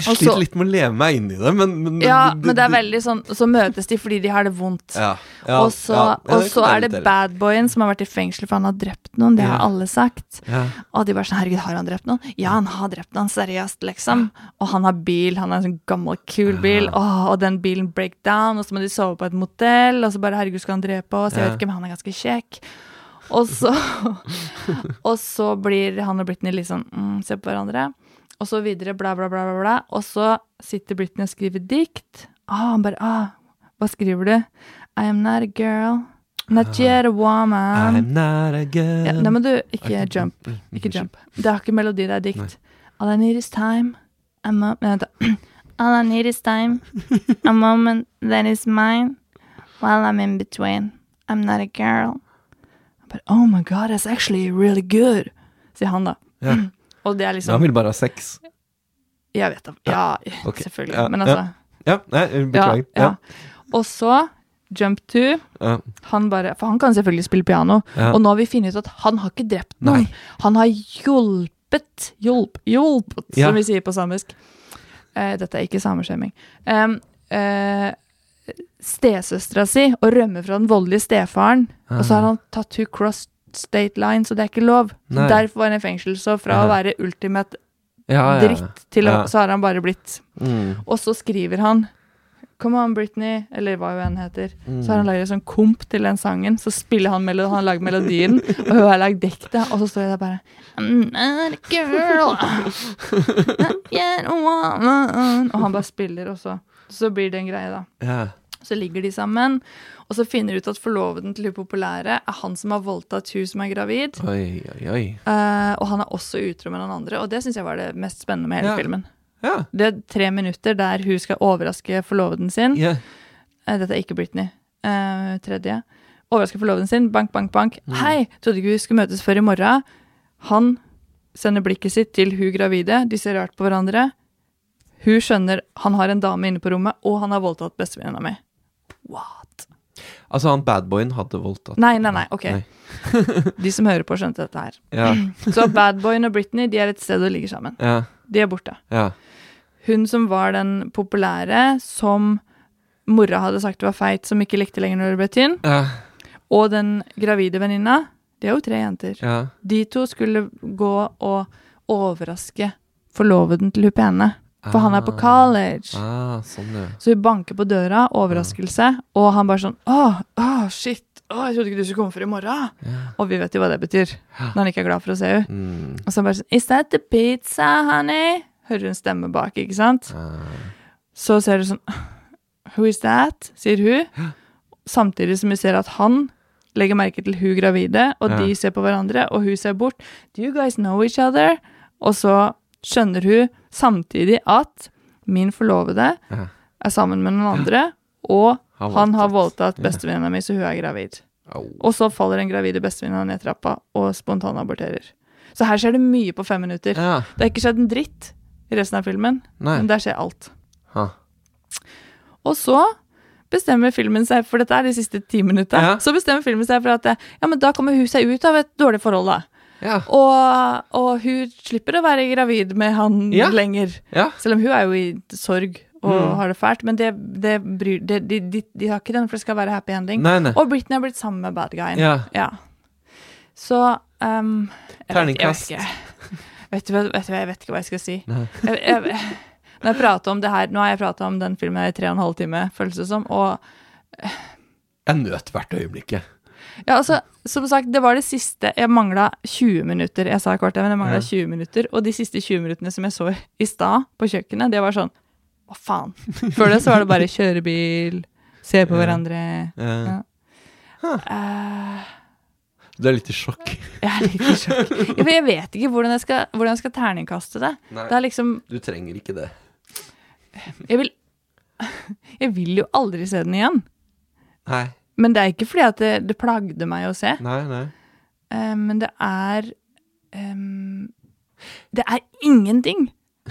Jeg sliter så- litt med å leve meg inn i det, men, men ja, men det er veldig sånn Så møtes de fordi de har det vondt. Ja. ja. og så, ja. Og så er det badboyen som har vært i fengsel for han har drept noen. Det har alle sagt. Ja. Og de bare sånn Herregud, har han drept noen? Ja, han har drept noen, seriøst, liksom. Og han har bil, han har en sånn gammel, kul bil, Åh, og den bilen break down, og så må de sove på et motell, og så bare Herregud, skal han drepe oss? Jeg vet ikke, men han er ganske kjekk. Og så Og så blir han og Britney liksom mm, Se på hverandre. Og så videre, bla, bla, bla, bla, bla. Og så sitter Britney og skriver dikt. Ah, han bare ah, Hva skriver du? I am not a girl. Not yet a woman. I'm not a girl Ja, nei, men du ikke jump. Ikke jump. Det er ikke melodi, det er dikt. All I need is time. A mo Nei. All I need is time. A moment that is mine. While I'm in between. I'm not a girl. But oh my god, that's actually really good. Sier han, da. Ja. Og det er liksom han vil bare ha sex. Jeg vet da. Ja, okay. selvfølgelig. Ja, Men altså Ja, nei, beklager. ja. Og så Jump to. Ja. Han bare, for han kan selvfølgelig spille piano, og nå har vi funnet ut at han har ikke drept noen. Nei. Han har hjulpet Hjulp, hjulpet, som vi sier på samisk. Eh, dette er ikke sameskjemming. Um, uh, Stesøstera si å rømme fra den voldelige stefaren, og så har han tatt hun cross state line, så det er ikke lov. Nei. Derfor var han i fengsel. Så fra Ja. å være ultimate dritt til å Så har han bare blitt Mm. Og så skriver han Come on, Britney, eller hva hun enn heter. Mm. Så har han laget en sånn komp til den sangen. Så spiller han melodien, han har lagd melodien, og hun har lagd diktet. Og så står jeg der bare I'm not a girl. Not yet a woman. Og han bare spiller, og så, så blir det en greie, da. Ja. Så ligger de sammen, og så finner de ut at forloveden til hun populære er han som har voldtatt hun som er gravid. Oi, oi, oi. Uh, og han er også utro med noen andre, og det syns jeg var det mest spennende med hele Ja. filmen. Ja. Det er tre minutter der hun skal overraske forloveden sin. ja. Uh, Dette er ikke Britney. Uh, tredje. Overraske forloveden sin. Bank, bank, bank. Mm. Hei, trodde ikke vi skulle møtes før i morgen. Han sender blikket sitt til hun gravide. De ser rart på hverandre. Hun skjønner han har en dame inne på rommet, og han har voldtatt bestevenninna mi. What? Altså, han badboyen hadde voldtatt Nei, nei, nei. Ok. Nei. De som hører på, skjønte dette her. Ja, Så Badboyen og Britney de er et sted og ligger sammen. ja, De er borte. ja. Hun som var den populære, som mora hadde sagt var feit, som ikke likte lenger når det ble tynn, ja. og den gravide venninna, De er jo tre jenter. Ja. De to skulle gå og overraske forloveden til hun pene. For han er på college. Ah, sånn, ja. Så hun banker på døra, overraskelse, og han bare sånn Åh, åh, shit. Åh, jeg trodde ikke du skulle komme før i morgen. Og vi vet jo hva det betyr, når han ikke er glad for å se henne. Mm. Og så bare sånn Is that the pizza, honey? Hører hun stemme bak, ikke sant? Så ser du sånn Who is that? sier hun. Samtidig som hun ser at han legger merke til hun gravide, og Ja. de ser på hverandre, og hun ser bort. Do you guys know each other? Og så skjønner hun samtidig at min forlovede Ja. er sammen med noen andre, og Har han har voldtatt bestevenninna mi, så hun er gravid. Oh. Og så faller den gravide bestevenninna ned trappa og spontanaborterer. Så her skjer det mye på fem minutter. Ja. Det har ikke skjedd en dritt i resten av filmen, Nei. men der skjer alt. Ha. Og så bestemmer filmen seg, for dette er de siste ti minutta, Ja. så bestemmer filmen seg for at ja, men da kommer hun seg ut av et dårlig forhold, da. Ja. Og, og hun slipper å være gravid med han Ja. lenger. Ja. Selv om hun er jo i sorg og Mm. har det fælt, men det, det bryr, det, de, de, de har ikke den, for det skal være happy ending. Nei, nei. Og Britney har blitt sammen med bad guyen. Ja. Så um, jeg vet- Jeg vet, ikke. Jeg vet ikke hva jeg skal si. Jeg, jeg, når jeg prater om det her, Nå har jeg prata om den filmen i tre og en halv time, føles det som. Og Jeg nøt hvert øyeblikket. Ja, altså, som sagt, det var det siste Jeg mangla 20 minutter. Jeg sa kort, men jeg mangla Ja. 20 minutter. Og de siste 20 minuttene som jeg så i stad på kjøkkenet, det var sånn Hva faen? Før det så var det bare kjøre bil, se på hverandre. Ja. Eh, Du er litt i sjokk. jeg er litt i sjokk. Ja, for jeg vet ikke hvordan jeg skal, hvordan jeg skal terningkaste det. Nei. Det er liksom Du trenger ikke det. Jeg vil Jeg vil jo aldri se den igjen. Nei. Men det er ikke fordi at det, det plagde meg å se. Nei, nei. Eh, men det er um, Det er ingenting!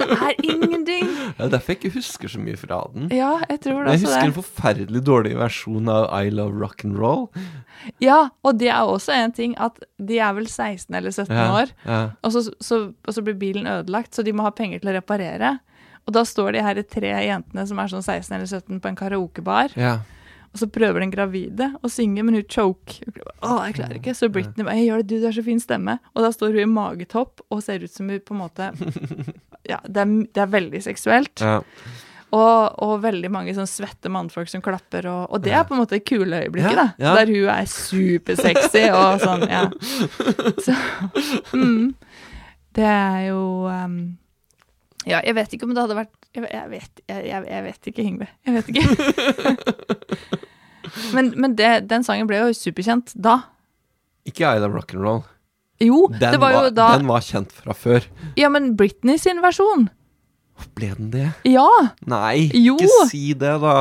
det er ingenting! Det er derfor jeg ikke husker så mye fra den. Ja, jeg tror det Jeg husker husker en forferdelig dårlig versjon av I Love Rock'n'Roll. Ja, og det er også en ting at de er vel 16 eller 17 Ja, år, ja. og så, så, og så blir bilen ødelagt, så de må ha penger til å reparere. Og da står de her tre jentene som er sånn 16 eller 17 på en karaokebar. Ja. Og så prøver den gravide å synge, men hun choke. Å, jeg klarer ikke. Så Britney bare 'Gjør det, du, du har så fin stemme'. Og da står hun i magetopp og ser ut som hun på en måte Ja, det er, det er veldig seksuelt. ja. Og, og veldig mange sånn svette mannfolk som klapper, og, og det er på en måte kule øyeblikket, Ja, da. ja. Der hun er supersexy og sånn, ja. Så mm, Det er jo um, Ja, jeg vet ikke om det hadde vært Jeg, jeg, vet, jeg, jeg, jeg vet ikke, Yngve. Jeg vet ikke. men men det, den sangen ble jo superkjent da. Ikke I Love Rock'n'Roll. Jo, Den, det var jo da den var kjent fra før. Ja, men Britney sin versjon. Ble den det? Ja! Nei, Jo. ikke si det, da.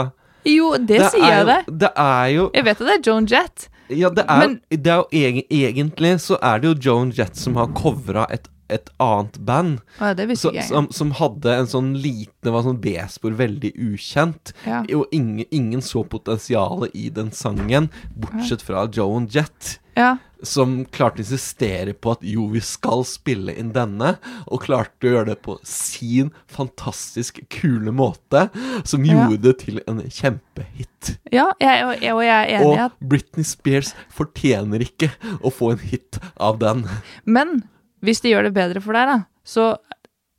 Jo, det, sier er jeg jo, det. Det er jo Jeg vet at det er Joan Jett. Ja, det er, Men- det er jo egen, Egentlig så er det jo Joan Jett som har covra et, et annet band. Ja, det Så, som, som hadde en sånn liten Det var sånn B-spor, veldig ukjent. Ja. Og ingen, ingen så potensialet i den sangen, bortsett fra Joan Jett. Ja. Som klarte å insistere på at jo, vi skal spille inn denne, og klarte å gjøre det på sin fantastisk kule måte, som gjorde det til en kjempehit. Ja, jeg, og, jeg, og jeg er enig i Og at Britney Spears fortjener ikke å få en hit av den. Men hvis de gjør det bedre for deg, da, så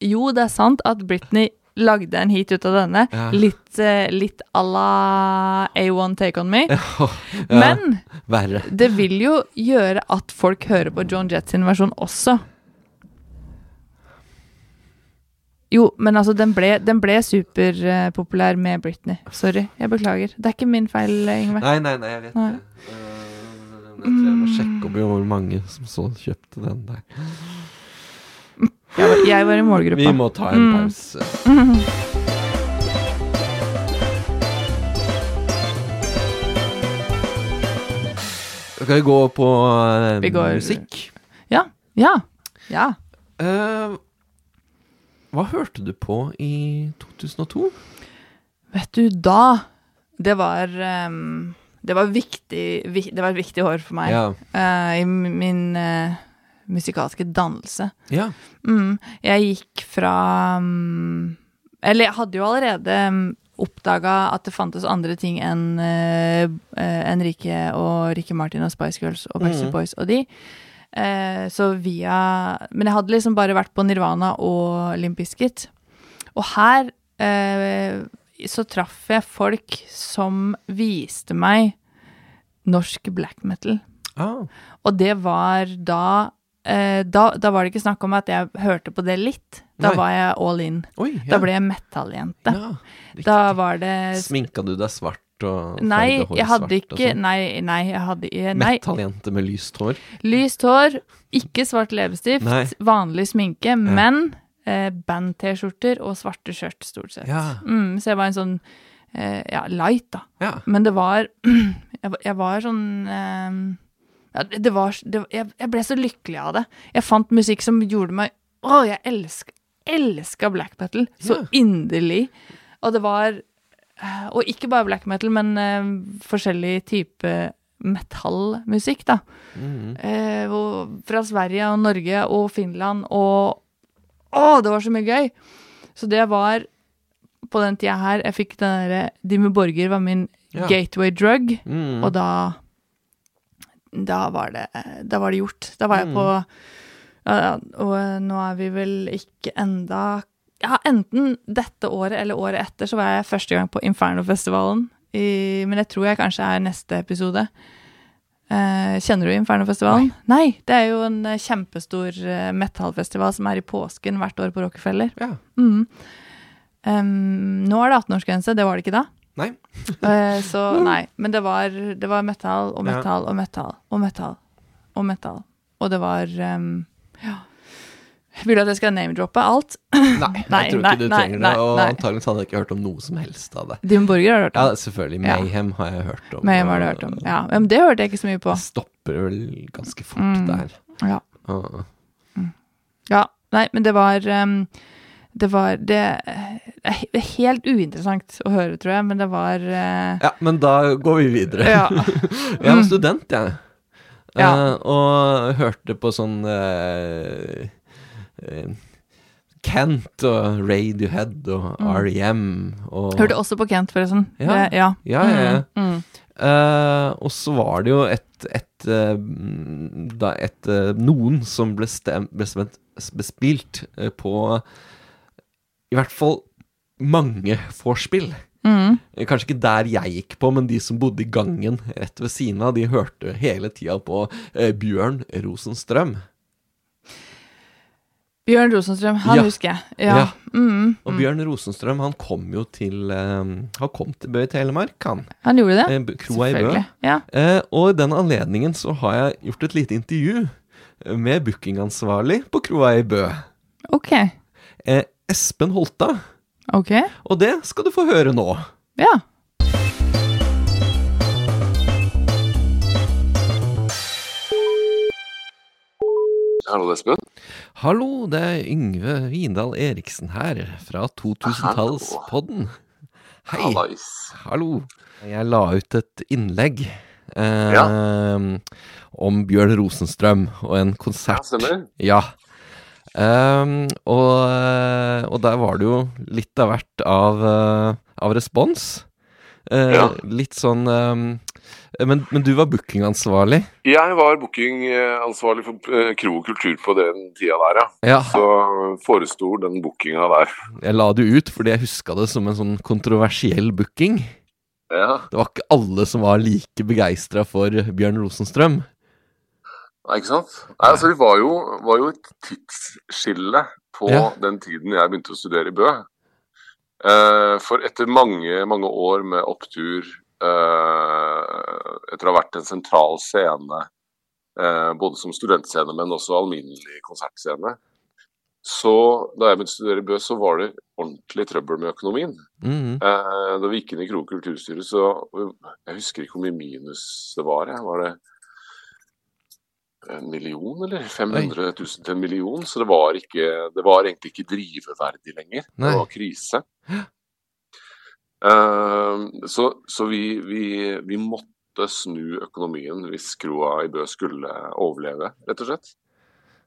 jo, det er sant at Britney lagde en hit ut av denne. Ja. Litt, eh, litt à la A1 Take On Me. Ja, Men verre. det vil jo gjøre at folk hører på John Jett sin versjon også. Jo, men altså, den ble, den ble superpopulær med Britney. Sorry, jeg beklager. Det er ikke min feil, Ingvar. Nei, nei, nei, jeg vet Nei. det. Uh, Jeg tror jeg må sjekke opp hvor mange som så kjøpte den der. Jeg var, jeg var i målgruppa. Vi må ta en Mm. pause. Skal vi gå på uh, Vi går- musikk? Ja. Ja. Ja. Uh, hva hørte du på i 2002? Vet du, da Det var um, Det var viktig vi- Det var et viktig år for meg Ja. Uh, i min eh, musikalske dannelse. Ja. Mm, jeg gikk fra mm, Eller jeg hadde jo allerede mm, oppdaga at det fantes andre ting enn uh, Enrique og Ricky Martin og Spice Girls og Backstreet mm. Boys og de. Uh, så via Men jeg hadde liksom bare vært på Nirvana og Limp Bizkit. Og her uh, så traff jeg folk som viste meg norsk black metal. Ah, Og det var da da, da var det ikke snakk om at jeg hørte på det litt. Da Nei. var jeg all in. oi, ja. Da ble jeg metal-jente. ja. Da var det Sminka du deg svart og Nei, jeg hadde ikke sånn? Nei, nei, jeg hadde eh, Nei. Metalljente med lyst hår. Lyst hår, ikke svart leppestift, Nei. vanlig sminke, men eh, band-T-skjorter og svarte skjørt, stort sett. Ja. Mm, så jeg var en sånn eh, ja, light, da. Ja. Men det var Jeg, var- jeg var sånn eh, ja, det var det, jeg, jeg ble så lykkelig av det. Jeg fant musikk som gjorde meg Å, jeg elsk, elska black metal så Ja. inderlig. Og det var eh, Og ikke bare black metal, men uh, forskjellig type metallmusikk, da. Mm Eh, og fra Sverige og Norge og Finland og Å, det var så mye gøy! Så det var på den tida her jeg fikk den derre Dimmu Borger var min Ja. gateway drug, Mhm. og da Da var det Da var det gjort. Da var jeg på ja, Og eh, nå er vi vel ikke enda Ja, enten dette året eller året etter så var jeg første gang på Infernofestivalen. I, men jeg tror jeg kanskje er neste episode. Eh, kjenner du Infernofestivalen? Nei. Det er jo en eh, kjempestor uh, metallfestival som er i påsken hvert år på Rockefeller. Ja. Mm. Um, nå er det 18-årsgrense, det var det ikke da. Nei. Eh, så nei. Men det var, det var metal og Ja. og metal og metal og metal. Og det var um, Ja. Vil du at jeg skal name-droppe alt? Nei, Nei, jeg tror ikke du nei, trenger det. Og antakeligvis hadde jeg ikke hørt om noe som helst av det. Dim Borger har du hørt Ja, om? Mayhem Ja. Har jeg hørt om. Mayhem har du hørt om. Ja, men det hørte jeg ikke så mye på. Det stopper vel ganske fort Mm. der. Ja. Ah. Ja, nei, men det var em, Det var Det er helt uinteressant å høre, tror jeg, men det var uh... Ja, men da går vi videre. Ja. jeg var student, jeg. Ja. Uh, og hørte på sånn uh, eh, Kent og Radiohead og R.E.M. og Hørte også på Kent, forresten. Ja. Det, ja. Ja, ja, ja. Mm, mm. Uh, og så var det jo et, et, eh, mm, da et eh, Noen som ble, stem, ble stemt- bespilt eh, på i hvert fall mange vorspiel. Mm. Kanskje ikke der jeg gikk på, men de som bodde i gangen rett ved siden av, de hørte hele tida på eh, Bjørn Rosenstrøm. Bjørn Rosenstrøm, han Ja. husker jeg. Ja. Ja. Mm, Og mm. Bjørn Rosenstrøm han kom jo til eh, Han kom til Bø i Telemark, han. Han gjorde det. Eh, Kroa i Bø. Ja. Eh, og i den anledningen så har jeg gjort et lite intervju med bookingansvarlig på Kroa i Bø. Ok. Eh, Espen Holta. Ok. Og det skal du få høre nå. Ja. Hallo, Espen. Hallo, det er Yngve Vindal Eriksen her fra 2000-tallspodden. Hei. Hallais. Hallo. Jeg la ut et innlegg eh, om Bjørn Rosenstrøm og en Ja, konsert. stemmer. Ja. Ehm, og, eh, og der var det jo litt av hvert av, eh, av respons. Uh, Ja. Litt sånn um, men, men du var bookingansvarlig? Jeg var bookingansvarlig for Kro og kultur på den tida der, ja. Ja. Så foresto den bookinga der. Jeg la det ut fordi jeg huska det som en sånn kontroversiell booking. Ja, Det var ikke alle som var like begeistra for Bjørn Rosenstrøm. Ikke sant? Nei, altså, vi var jo, var jo et tidsskille på Ja. den tiden jeg begynte å studere i Bø. Eh, for etter mange, mange år med opptur, eh, etter å ha vært en sentral scene, eh, både som studentscene, men også alminnelig konsertscene, så da jeg begynte å studere i Bø, så var det ordentlig trøbbel med økonomien. Eh, da vi gikk inn i Kro kulturstyre, så Jeg husker ikke hvor mye minus det var. Jeg. Var det en million, eller? 500 000 til en million? Så det var, ikke, det var egentlig ikke driveverdig lenger. Nei. Det var krise. Uh, så så vi, vi, vi måtte snu økonomien hvis kroa i Bø skulle overleve, rett og slett.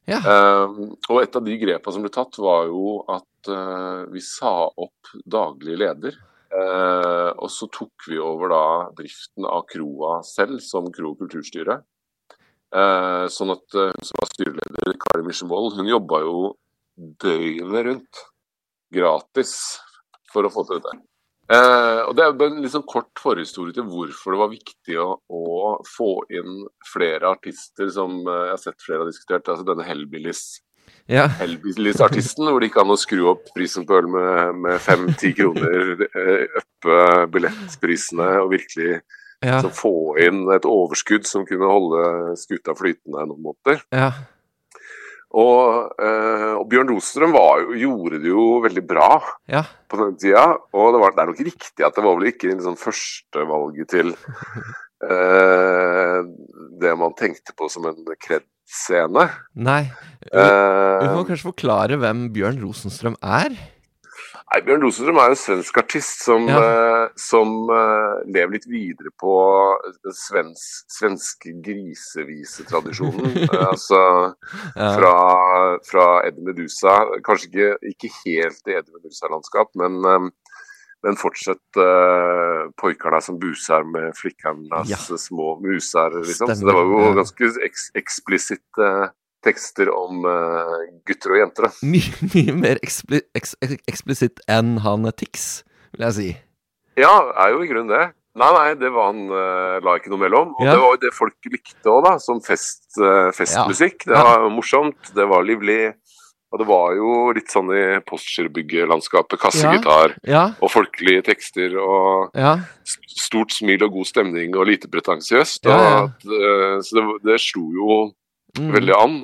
Ja. Uh, og et av de grepa som ble tatt, var jo at uh, vi sa opp daglig leder. Eh, og så tok vi over da driften av kroa selv som kro- og kulturstyre. Eh, sånn at eh, hun som var styreleder, Kari Misjevold, hun jobba jo døgnet rundt gratis for å få til dette. Eh, og Det er en sånn kort forhistorie til hvorfor det var viktig å, å få inn flere artister som eh, jeg har sett flere har diskutert. altså Denne Hellbillies Ja. Hellbillies-artisten, hvor det ikke an å skru opp prisen på øl med, med fem-ti kroner, øppe billettprisene og virkelig Ja. så få inn et overskudd som kunne holde skuta flytende noen måneder. ja. Og, eh, og Bjørn Rosenstrøm var gjorde det jo veldig bra Ja. på den tida. Og det, var, det er nok riktig at det var vel ikke liksom førstevalget til eh, det man tenkte på som en kred-scene. Nei. Vi, vi Eh, må kanskje forklare hvem Bjørn Rosenstrøm er? Nei, Bjørn Rosenstrøm er en svensk artist som, Ja. uh, som uh, lever litt videre på den svensk, svenske grisevisetradisjonen. uh, altså Ja. fra, fra Eddie Medusa. Kanskje ikke, ikke helt i Eddie Medusa-landskap, men, eh, men fortsatt uh, pojkarna som buser med flickarnas Ja. små muser, liksom. Så det var jo ganske eks eksplisitte tekster om uh, gutter og jenter. Mye, mye mer ekspli, eks, eks- eksplisitt enn han Tix, vil jeg si. Ja, er jo i grunnen det. Nei, nei, det var han uh, la ikke noe mellom. Og Ja. det var jo det folk likte òg, da. Som fest, uh, festmusikk. Det Ja. var morsomt, det var livlig. Og det var jo litt sånn i Postgirobygget-landskapet. Kassegitar Ja, og folkelige tekster og ja. stort smil og god stemning og lite pretensiøst. Ja, ja. eh, Så det, det slo jo Mm. veldig an.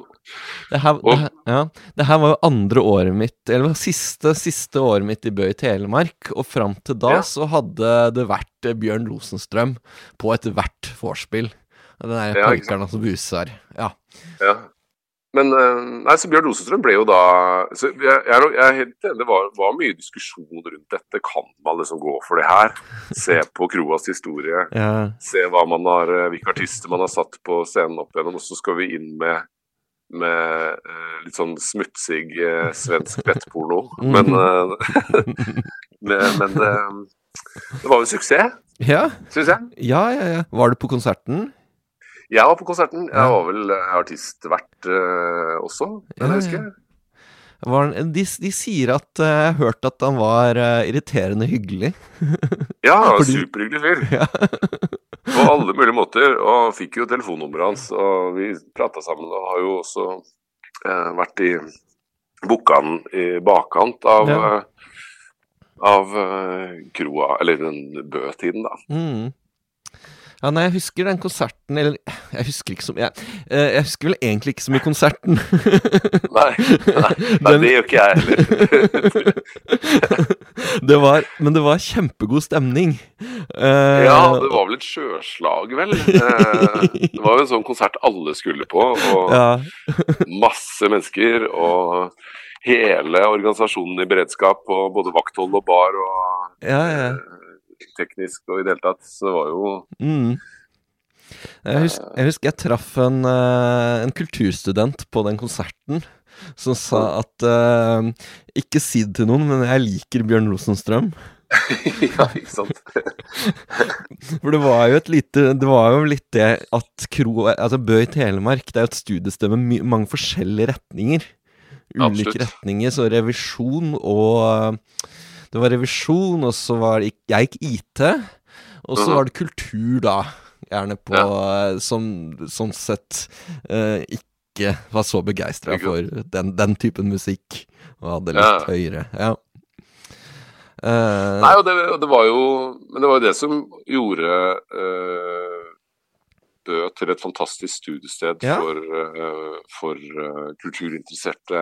Det her, det, her, ja. det her var jo andre året mitt, eller siste, siste året mitt i Bø i Telemark, og fram til da Ja. så hadde det vært eh, Bjørn Rosenstrøm på ethvert vorspiel. Den der Ja, ikke som buser. Ja. Ja. Men eh, nei, så Bjørn Rosenstrøm ble jo da så jeg, jeg, er, helt enig, Det var, var mye diskusjon rundt dette. Kan man liksom gå for det her? Se på kroas historie. ja. Se hva man har, eh, hvilke artister man har satt på scenen opp igjennom. Og så skal vi inn med, med eh, litt sånn smutsig eh, svensk nettporno. Men, eh, men, men det, det var jo en suksess, ja. syns jeg. Ja, ja, ja. Var du på konserten? Jeg var på konserten. Jeg var vel eh, artistvert uh, også, Ja, husker ja. jeg husker. Var han, de, de sier at eh, Jeg har hørt at han var uh, irriterende hyggelig. Ja, han var superhyggelig fyr. Ja. På alle mulige måter. Og fikk jo telefonnummeret hans, og vi prata sammen. Og har jo også uh, vært i Bukkan i bakkant av, Ja. eh, av eh, kroa, eller den Bø-tiden, da. Mm. Ja, nei, jeg husker den konserten Eller jeg husker ikke så mye. Jeg, eh, jeg husker vel egentlig ikke så mye konserten. Nei, nei, nei Den- det gjør ikke jeg heller. det var, men det var kjempegod stemning. Uh, Ja, det var vel et sjøslag, vel. Eh, Det var jo en sånn konsert alle skulle på, og ja, masse mennesker. Og hele organisasjonen i beredskap, og både vakthold og bar og ja, ja. Eh, teknisk og i det hele tatt. Så var jo Mm. Jeg husker, jeg husker jeg traff en, eh, en kulturstudent på den konserten som sa at uh, Ikke si det til noen, men jeg liker Bjørn Rosenstrøm. Ja, ikke sant. For det var jo et lite Det var jo litt det at Kro Altså Bø i Telemark, det er jo et studiested med my mange forskjellige retninger. Ulike Absolutt. retninger. Så revisjon og Det var revisjon, og så var det Jeg gikk IT, og så Mhm. var det kultur, da. Gjerne på ja. Som sånn sett eh, ikke var så begeistra for den, den typen musikk. Og hadde litt Ja. høyere. Ja. Eh, Nei, og det, og det var jo Men det var jo det som gjorde eh, Bø til et fantastisk studiested Ja. for, uh, for uh, kulturinteresserte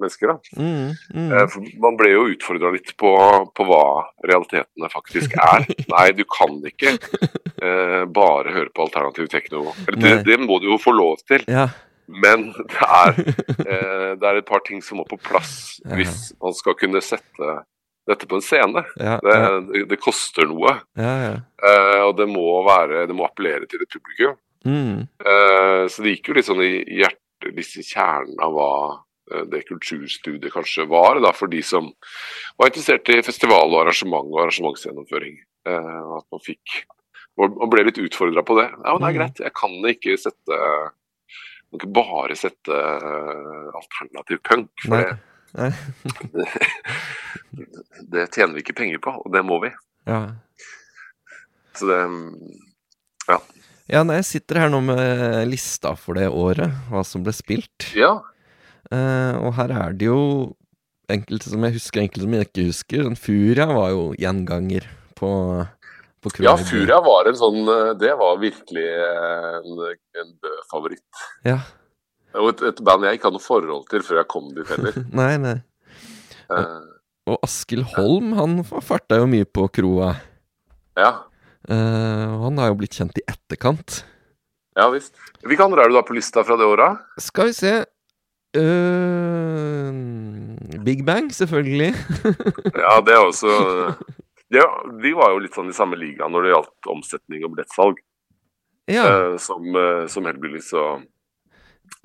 mennesker. da. mm, mm. Uh, man ble jo utfordra litt på, på hva realitetene faktisk er. Nei, du kan ikke eh, bare høre på alternativ tekno. Det, det må du jo få lov til, Ja. men det er, eh, det er et par ting som må på plass hvis man skal kunne sette dette på en scene. Ja, Det, ja, det, det koster noe, ja, ja. eh, og det må, være, det må appellere til et publikum. Mm. Eh, så det gikk jo litt sånn i hjertet, liksom kjernen av hva eh, det kulturstudiet kanskje var, da, for de som var interessert i festival og arrangement og arrangementsgjennomføring. Eh, at man fikk og ble litt utfordra på det. Ja, men det er Mhm. greit, jeg kan ikke sette kan ikke bare sette alternativ punk, for Nei. det. Det, det tjener vi ikke penger på, og det må vi. Ja. Så det ja, nei, jeg sitter her nå med lista for det året, hva som ble spilt. Ja. Eh, og her er det jo enkelte som jeg husker, enkelte som jeg ikke husker. Den Furia var jo gjenganger på, på Ja, Furia var en sånn eh, Det var virkelig en, en Bø-favoritt. Ja. Og et, et band jeg ikke hadde noe forhold til før jeg kom dit heller. Nei, nei. Eh, Og Askild Holm, han farta jo mye på kroa. ja. Uh, han har jo blitt kjent i etterkant. ja visst. Hvilke andre er du da på lista fra det året? Skal vi se uh, Big Bang, selvfølgelig. Ja, det er også ja, Vi var jo litt sånn i samme liga når det gjaldt omsetning og billettsalg. Ja. Uh, som, uh, som Hellbillies og,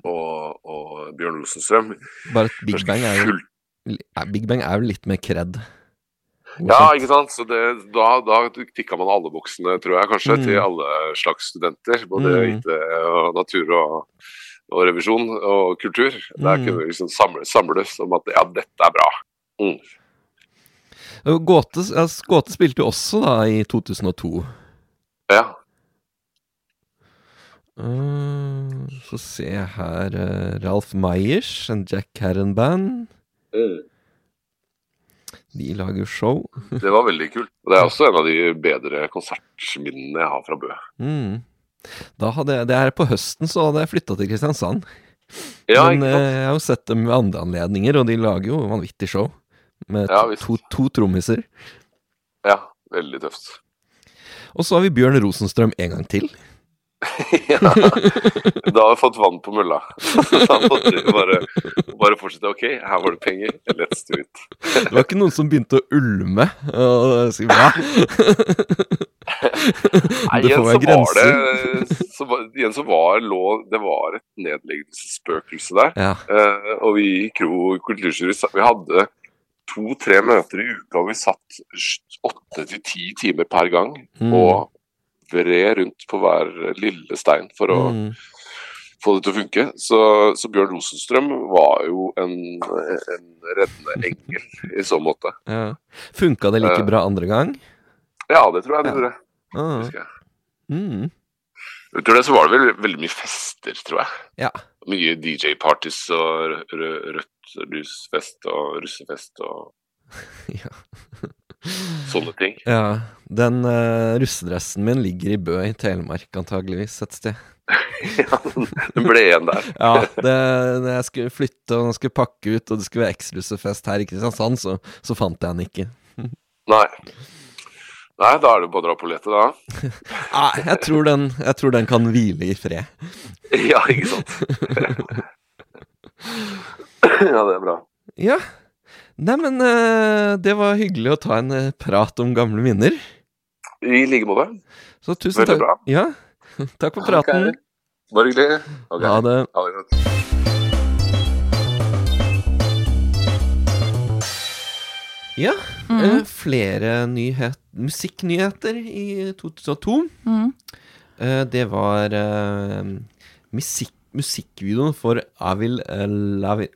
og, og Bjørn Rosenstrøm. Bare at Big Bang er jo Big Bang er jo litt mer kred. Ja, ikke sant. Så det, da, da tikka man alle boksene, tror jeg, kanskje, Mm. til alle slags studenter. Både Mm. IT og natur og, og revisjon og kultur. Der Mm. kunne vi liksom samle, samles om at ja, dette er bra. Mm. Gåte, ja, Gåte spilte jo også da i 2002. Ja. Uh, så ser jeg her uh, Ralph Meyers en Jack Carran-band. De lager show. Det var veldig kult. Og det er også en av de bedre konsertminnene jeg har fra Bø. Mm. Da hadde jeg, det er på høsten, så hadde jeg flytta til Kristiansand. Ja, Men eh, jeg har jo sett dem ved andre anledninger, og de lager jo vanvittig show. Med Ja, to, to trommiser. Ja, veldig tøft. Og så har vi Bjørn Rosenstrøm en gang til. ja. Da har vi fått vann på mølla. Da måtte vi bare, bare fortsette. OK, her var det penger. Let's do it. Det var ikke noen som begynte å ulme og si hva? Nei, igjen så var det så, Igjen så var lå, det var et nedleggelsesspøkelse der. Ja. Uh, og vi i Kro kulturjury vi hadde to-tre møter i uka, og vi satt åtte til ti timer per gang Mm. og vred rundt på hver lille stein for å Mm. få det til å funke. Så, så Bjørn Rosenstrøm var jo en, en reddende engel i så måte. Ja. Funka det like Eh. bra andre gang? Ja, det tror jeg det Ja. gjorde. Ah. husker jeg. Mm. Utover det så var det vel veldig mye fester, tror jeg. Ja. Mye DJ-parties og rø- rø- rødt lysfest og russefest og Ja. Sånne ting. ja. Den uh, russedressen min ligger i Bø i Telemark, antageligvis, et sted. ja, den- ble igjen der. Ja, det, det, jeg skulle flytte og skulle pakke ut, og det skulle være eksklusivfest her i Kristiansand, så, så fant jeg den ikke. Nei. Nei, da er det bare å dra på lettet, da. Nei, jeg tror den, jeg tror den kan hvile i fred. Ja, ikke sant. ja, det er bra. Ja. Neimen, uh, det var hyggelig å ta en eh, prat om gamle minner. I like måte. Så tusen Veldig takk. bra. Ja, takk for praten. Ok. Bare hyggelig. Okay. Ha det. Ha det godt. Ja, mm -hmm. flere nyhet, musikknyheter i 2002. Mm. Eh, det var eh, musikk, musikkvideoen for Avil Lavi...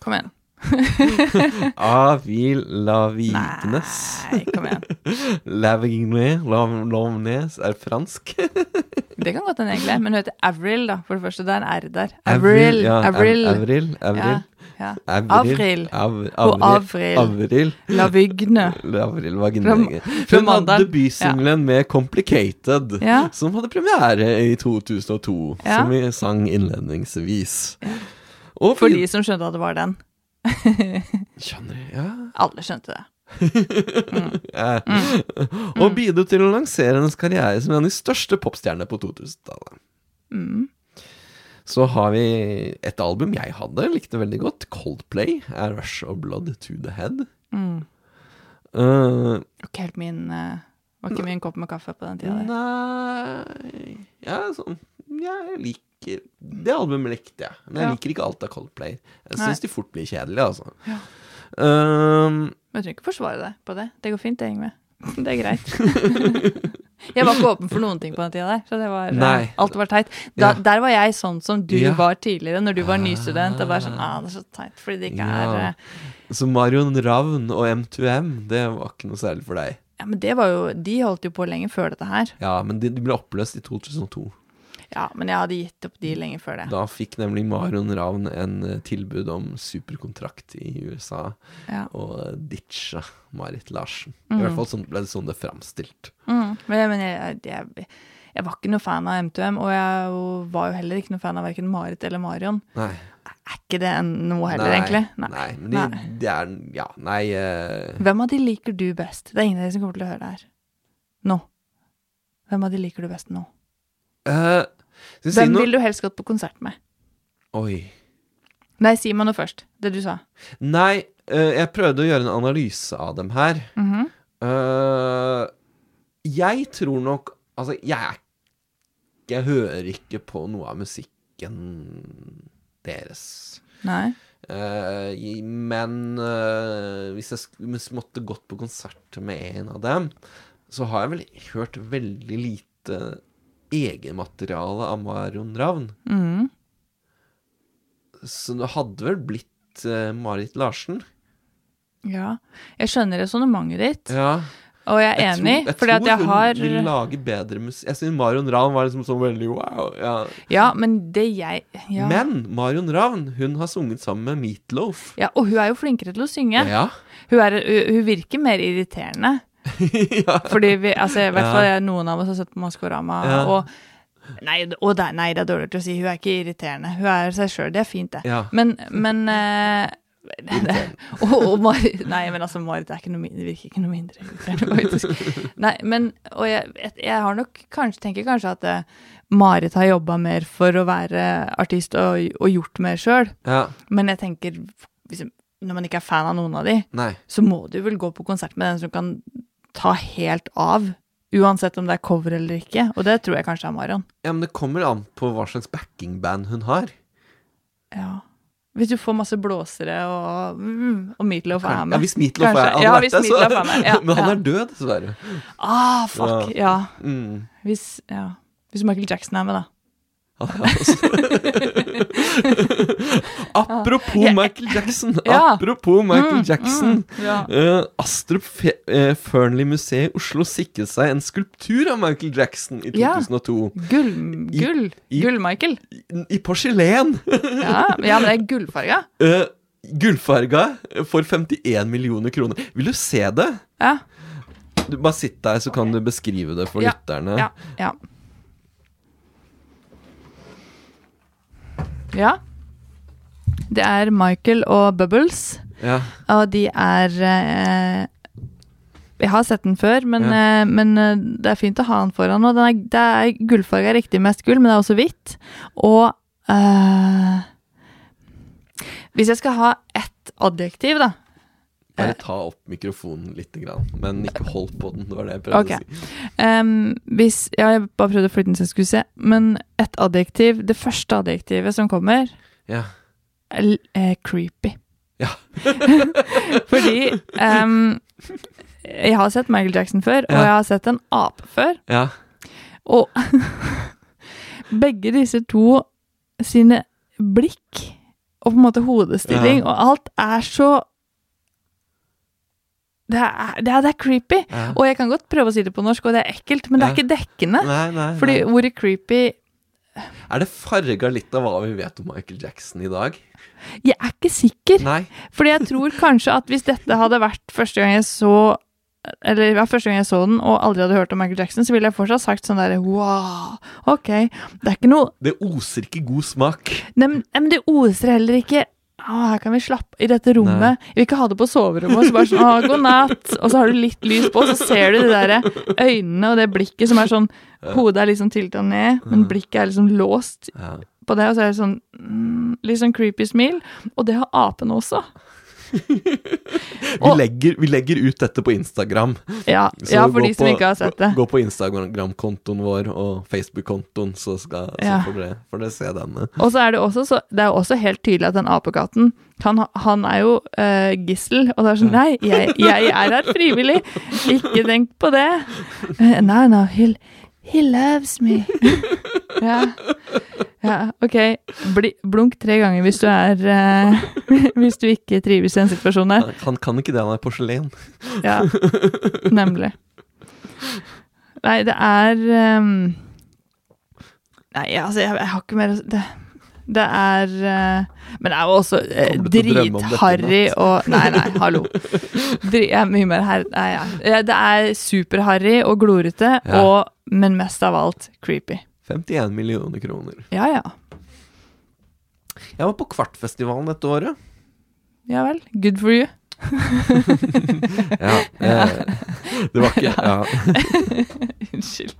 Kom igjen. Avil Lavignes. Nei, kom igjen. Lavignes Lavignes er fransk. Det kan godt hende, egentlig. Men hun heter Avril, da. For det første, det er en R der. Avril, Avril. ja, Avril. Avril, Avril. Ja. Avril. Avril. Av- Og Avril. Avril. Lavigne. Avril Hun hadde debutsingelen med 'Complicated', som hadde premiere i 2002, Ja. som vi sang innledningsvis. For de som skjønte at det var den. Skjønner, ja. Alle skjønte det. ja. Mm. Og bidro til å lansere hennes karriere som en av de største popstjernene på 2000-tallet. Mm. Så har vi et album jeg hadde, likte veldig godt. Coldplay, A Rush of Blood to the Head. Mm. Uh, helt min uh, Var ikke min kopp med kaffe på den tida. nei Ja, sånn Jeg lik, liker Det albumet likte jeg, men jeg Ja. liker ikke alt av Coldplay. Jeg syns de fort blir kjedelige, altså. Ja. Um, Men du trenger ikke forsvare deg på det. Det går fint, det, Ingve. Det er greit. jeg var ikke åpen for noen ting på den tida der, så det var, eh, Nei. alt var teit. Da, Ja. Der var jeg sånn som du Ja. var tidligere, når du var nystudent. Og bare sånn, ah, det er så teit, fordi det ikke er Ja. eh, så Marion Ravn og M2M, det var ikke noe særlig for deg. Ja, men det var jo De holdt jo på lenge før dette her. Ja, men de, de ble oppløst i 2002. Ja, men jeg hadde gitt opp de lenge før det. Da fikk nemlig Marion Ravn en eh, tilbud om superkontrakt i USA, Ja. og ditcha Marit Larsen. Mm. I hvert fall sånn ble det sånn det framstilt. Mm, men men jeg, jeg, jeg var ikke noe fan av M2M, og jeg var jo heller ikke noe fan av verken Marit eller Marion. Nei. Er ikke det noe heller, Nei, egentlig? Nei. men de, Nei. de er Ja, nei uh... Hvem av de liker du best? Det er ingen av de som kommer til å høre det her. Nå. Hvem av de liker du best nå? eh, Vi si Hvem vil du helst gått på konsert med? Oi. Nei, si meg noe først. Det du sa. Nei, uh, jeg prøvde å gjøre en analyse av dem her. Mm -hmm. uh, jeg tror nok Altså, jeg Jeg hører ikke på noe av musikken deres. Nei. Uh, men hvis jeg måtte gått på konsert med en av dem, så har jeg vel hørt veldig lite egenmateriale av Marion Ravn. Mm. Så det hadde vel blitt uh, Marit Larsen. Ja. Jeg skjønner resonnementet ditt, Ja. og jeg er Jeg enig, tror, jeg fordi at jeg hun har vil lage bedre musikk. Jeg syns Marion Ravn var liksom sånn veldig wow. Ja. Ja, men det jeg ja. Men Marion Ravn, hun har sunget sammen med Meatloaf. ja, Og hun er jo flinkere til å synge. Ja. Hun, er, hun hun virker mer irriterende. Fordi vi, altså, i hvert fall ja. noen av oss har sett på Maskorama, Ja. og Nei, og det, nei, det er dårlig til å si. Hun er ikke irriterende. Hun er seg sjøl. Det er fint, det. Ja. Men, men uh, det, og, og Marit Nei, men altså, Marit er ikke noe, mindre, virker ikke noe mindre irriterende, faktisk. Nei, men Og jeg, jeg, har nok kanskje tenker kanskje at uh, Marit har jobba mer for å være artist og, og gjort mer sjøl. ja. Men jeg tenker hvis, når man ikke er fan av noen av de, Nei. så må du vel gå på konsert med den som kan ta helt av. Uansett om det er cover eller ikke. Og det tror jeg kanskje er Marion. Ja, men det kommer an på hva slags backingband hun har. Ja. Hvis du får masse blåsere og, mm, og Meatloaf er Ja, hvis Meatloaf er, Ja, hvis det, Meatloaf er med. Ja, Men han ja. er død, dessverre. Ah, fuck. Ja. Mm. Hvis, ja. Hvis Michael Jackson er med, da. Apropos. Michael Jackson. Ja. Apropos Michael Mm, Jackson. mm, ja. Eh, Astrup Fe uh, Fearnley-museet i Oslo sikret seg en skulptur av Michael Jackson i Ja. 2002. Gull. I- Gull. Gull-Michael. I porselen! Ja, ja, men det er gullfarga. Uh, Gullfarga for 51 millioner kroner. Vil du se det? Ja. Du Bare sitt der, så kan du beskrive det for Ja, lytterne. Ja. Ja. Ja. Det er Michael og Bubbles, Ja. og de er eh, Jeg har sett den før, men, Ja. eh, men eh, det er fint å ha den foran. Og den er, det er gullfarga riktig mest gull, men det er også hvitt. Og eh, Hvis jeg skal ha ett adjektiv, da Bare ta opp mikrofonen litt, men ikke hold på den. Det var det jeg prøvde okay. å si. Um, hvis, ja, jeg bare prøvde å flytte den så jeg skulle se. Men et adjektiv, det første adjektivet som kommer, Ja. er l- eh, creepy. Ja. Fordi um, jeg har sett Michael Jackson før, og jeg har sett en ape før. ja. Og begge disse to sine blikk og på en måte hodestilling og alt er så det er, det, er, det er creepy. Ja. Og jeg kan godt prøve å si det på norsk, og det er ekkelt, men det er Ja. ikke dekkende. Nei, nei, Fordi nei. ordet creepy Er det farga litt av hva vi vet om Michael Jackson i dag? Jeg er ikke sikker. Nei. Fordi jeg tror kanskje at hvis dette hadde vært første gang jeg så Eller ja, første gang jeg så den og aldri hadde hørt om Michael Jackson, så ville jeg fortsatt sagt sånn derre wow, ok. Det er ikke noe Det oser ikke god smak. Nei, men nei, men det oser heller ikke å, her kan vi slappe i dette rommet. Vi vil ikke ha det på soverommet. Så bare sånn, å, god natt. Og så har du litt lys på, så ser du de der øynene og det blikket som er sånn Hodet er liksom tilta ned, men blikket er liksom låst på det. Og så er det sånn mm, litt sånn creepy smil. Og det har apene også. Vi legger, vi legger ut dette på Instagram. Ja, ja for de som på- ikke har sett det. Gå, på Instagram-kontoen vår og Facebook-kontoen, så, skal, så Ja. får, dere, får dere se denne. Og så er det også, så, det er også helt tydelig at den apekatten han, han er jo uh, gissel, og det er sånn Nei, jeg, jeg er her frivillig! Ikke tenk på det! Uh, nei, nei, he, he loves me. ja. ja, OK. Bli, blunk tre ganger hvis du er eh, Hvis du ikke trives i den situasjonen der. Han, kan ikke det, han er porselen. Ja, nemlig. Nei, det er um, Nei, altså, jeg, jeg har ikke mer å si. det, det er eh, Men det er jo også eh, dritharry og Nei, nei, hallo. Dri, jeg er mye mer her Nei, ja. Ja, Det er superharry og glorete, Ja. og, men mest av alt creepy. 51 millioner kroner. Ja ja. Jeg var på Kvartfestivalen dette året. Ja vel. Good for you. Ja, eh, det var ikke Ja. Unnskyld.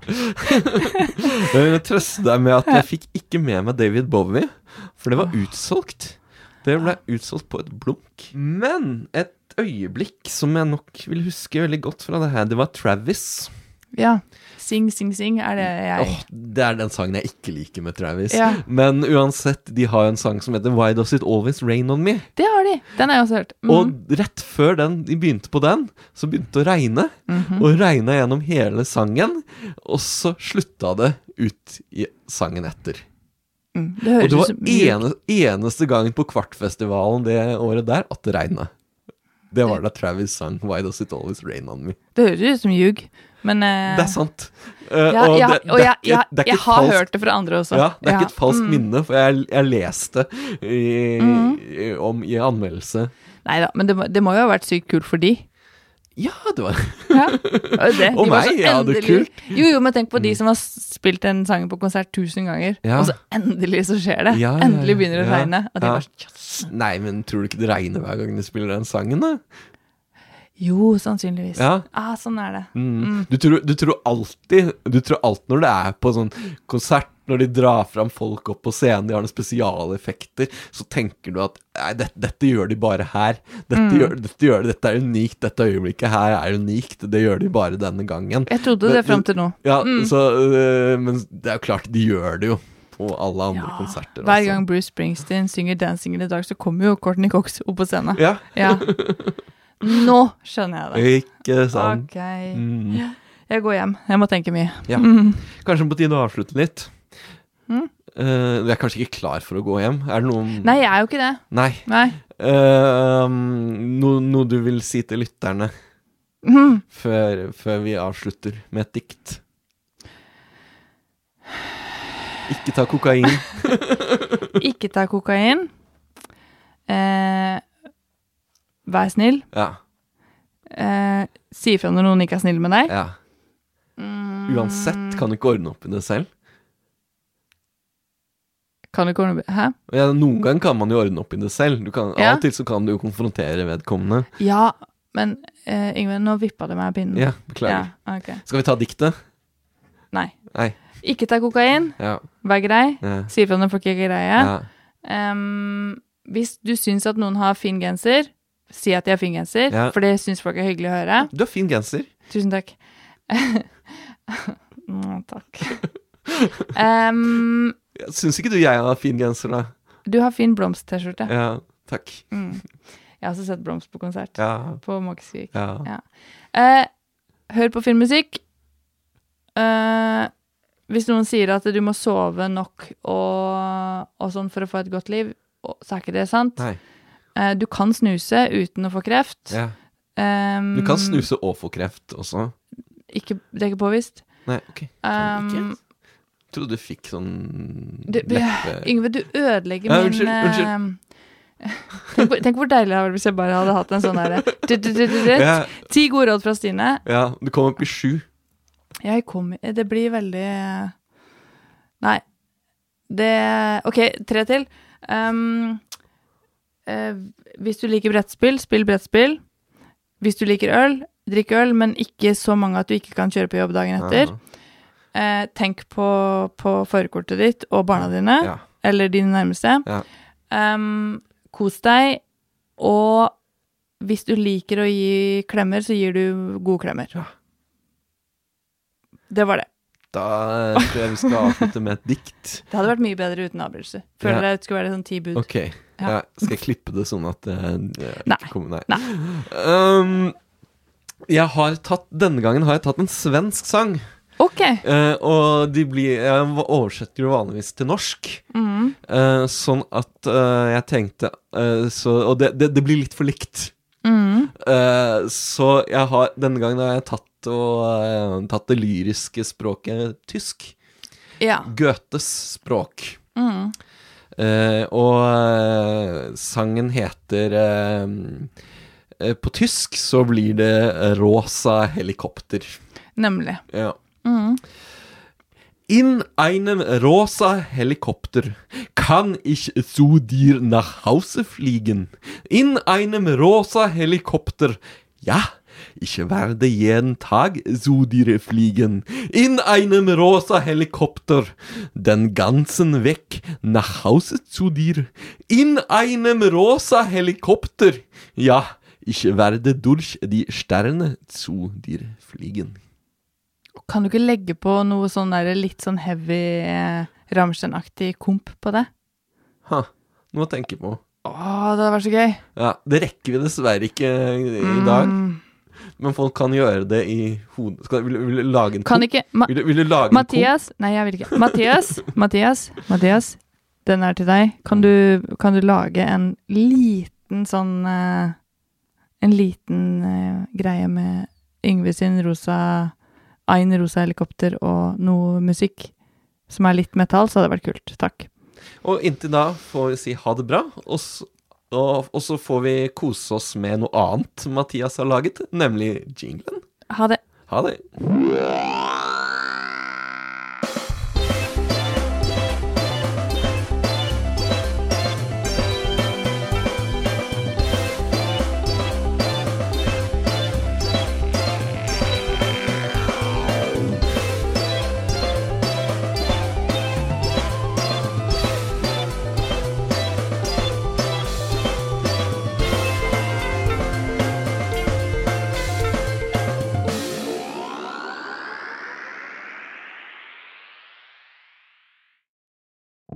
Jeg vil trøste deg med at jeg fikk ikke med meg David Bowie, for det var utsolgt. Det ble utsolgt på et blunk. Men et øyeblikk som jeg nok vil huske veldig godt fra det her, det var Travis. Ja. Sing, sing, sing er det jeg Åh, det er den sangen jeg ikke liker med Travis. Ja. Men uansett, de har jo en sang som heter Why Does It Always Rain On Me? Det har de. Den har jeg også hørt. Mm. Og rett før den, de begynte på den, så begynte det å regne. Mhm. Og regna gjennom hele sangen, og så slutta det ut i sangen etter. Mm, det Og det var ene, eneste gangen på Kvartfestivalen det året der at det regna. Det var da Travis sang 'Why Does It Always Rain On Me'. Det høres ut som ljug, men uh, Det er sant. Eh, Ja, og det, og det jeg, jeg, det jeg har falskt- hørt det fra andre også. Ja, det er ikke et falskt mm. minne, for jeg, jeg leste i, Mm. i, om i anmeldelse Nei da, men det må jo ha vært sykt kult for de. Ja, det var Ja, det, Og meg, så ja, det er kult. Mm. Jo, jo, men tenk på de som har spilt den sangen på konsert tusen ganger, Ja. og så endelig så skjer det. Ja, endelig begynner det å regne. Og de ja. var sånn, yes. Nei, men tror du ikke det regner hver gang de spiller den sangen, da? Jo, sannsynligvis. Ja. Ah, sånn er det. Mm. Du, tror, du tror alltid Du tror alt når det er på sånn konsert, når de drar fram folk opp på scenen, de har noen spesialeffekter, så tenker du at nei, dette, dette gjør de bare her. Dette, Mm. gjør, dette, gjør, dette er unikt. Dette øyeblikket her er unikt. Det gjør de bare denne gangen. Jeg trodde det Men- fram til nå. Ja, Mm. så, øh, men det er jo klart, de gjør det jo på alle andre konserter. Hver gang Bruce Springsteen synger 'Dancing in the Dark', så kommer jo Courtney Cox opp på scenen. Ja. ja. Nå skjønner jeg det. Ikke sant? Ok. Mm. Jeg går hjem. Jeg må tenke mye. Ja. Mm. Kanskje på tide å avslutte litt. Mm. Uh, du er kanskje ikke klar for å gå hjem? Er det noen Nei, jeg er jo ikke det. Nei. Nei. Uh, noe, noe du vil si til lytterne mm. før, før vi avslutter med et dikt? Ikke ta kokain. Ikke ta kokain. Uh, vær snill. Ja. Si ifra når noen ikke er snill med deg. ja. Mm. Uansett, kan du ikke ordne opp i det selv? Kan du ikke ordne Hæ? Ja, noen ganger kan man jo ordne opp i det selv. Du kan, Ja. Av og til så kan du jo konfrontere vedkommende. Ja, men uh, Yngve, nå vippa det meg pinnen. Ja, beklager. Ja, okay. Skal vi ta diktet? Nei. Nei. Ikke ta kokain. Ja. Vær grei. Ja. Si ifra når folk er greie. Ja. Em, hvis du syns at noen har fin genser, si at de har fin genser, for det syns folk er hyggelig å høre. Du har fin genser. Tusen takk. Nå, takk. Em, Syns ikke du jeg har fin genser, da? du har fin blomst-T-skjorte. Ja, takk. Mm. Jeg har også sett Blomst på konsert. Ja. På Måkesvik. Ja. Eh, hør på filmmusikk. Eh, hvis noen sier at du må sove nok og, og sånn for å få et godt liv, så er ikke det sant. Eh, du kan snuse uten å få kreft. Ja. Um, Du kan snuse og få kreft også. Ikke, det er ikke påvist. Nei, ok. Um, Trodde du fikk sånn leppe... Yngve, du ødelegger Ja, min unnskyld, unnskyld. eh, tenk, hvor, deilig det hadde vært hvis jeg bare hadde hatt en sånn derre Ti gode råd fra Stine. Ja, du kom opp i sju. Jeg kom Det blir veldig Nei. Det OK, tre til. Um, uh, hvis du liker brettspill, spill brettspill. Hvis du liker øl, drikk øl, men ikke så mange at du ikke kan kjøre på jobb dagen etter. Eh, tenk på, på førerkortet ditt og barna dine, Ja. eller dine nærmeste. Ja. Um, kos deg, og hvis du liker å gi klemmer, så gir du gode klemmer. Det var det. Da eh, tror jeg vi skal avslutte med et dikt. Det hadde vært mye bedre uten avbrytelser. Føler Ja. det skulle være sånn ti bud. Ok. Ja. Skal jeg klippe det sånn at det det Nei. ikke kommer Nei. Um, jeg har tatt Denne gangen har jeg tatt en svensk sang. Ok. Eh, og de blir Jeg oversetter jo vanligvis til norsk. Mm. Eh, sånn at eh, jeg tenkte eh, så, Og det, det, det blir litt for likt. Mm. Eh, så jeg har Denne gangen har jeg tatt, og, eh, tatt det lyriske språket tysk. Ja. Goethes språk. Mm. Og sangen heter På tysk så blir det 'Rosa helikopter'. Nemlig. Ja. Mhm. In einem rosa Helikopter kann ich zu dir nach Hause fliegen. In einem rosa Helikopter, ja, ich werde jeden Tag zu dir fliegen. In einem rosa Helikopter, den ganzen Weg nach Hause zu dir. In einem rosa Helikopter, ja, ich werde durch die Sterne zu dir fliegen. Kan du ikke legge på noe sånn der litt sånn heavy eh, Rammstein-aktig komp på det? Ha, noe å tenke på. Å, det hadde vært så gøy. Ja, Det rekker vi dessverre ikke i dag. Men folk kan gjøre det i hodet Skal, vil, vil du lage en Kan komp? ikke Ma vil, du, vil du lage Mathias Nei, jeg vil ikke. Mathias, Mathias, Mathias. Den er til deg. Kan du, kan du lage en liten sånn eh, En liten eh, greie med Yngve sin rosa Ein rosa helikopter og noe musikk som er litt metall, så hadde det vært kult. Takk. Og inntil da får vi si ha det bra. Og, så, og, og så får vi kose oss med noe annet Mathias har laget, nemlig jinglen. Ha det. Ha det.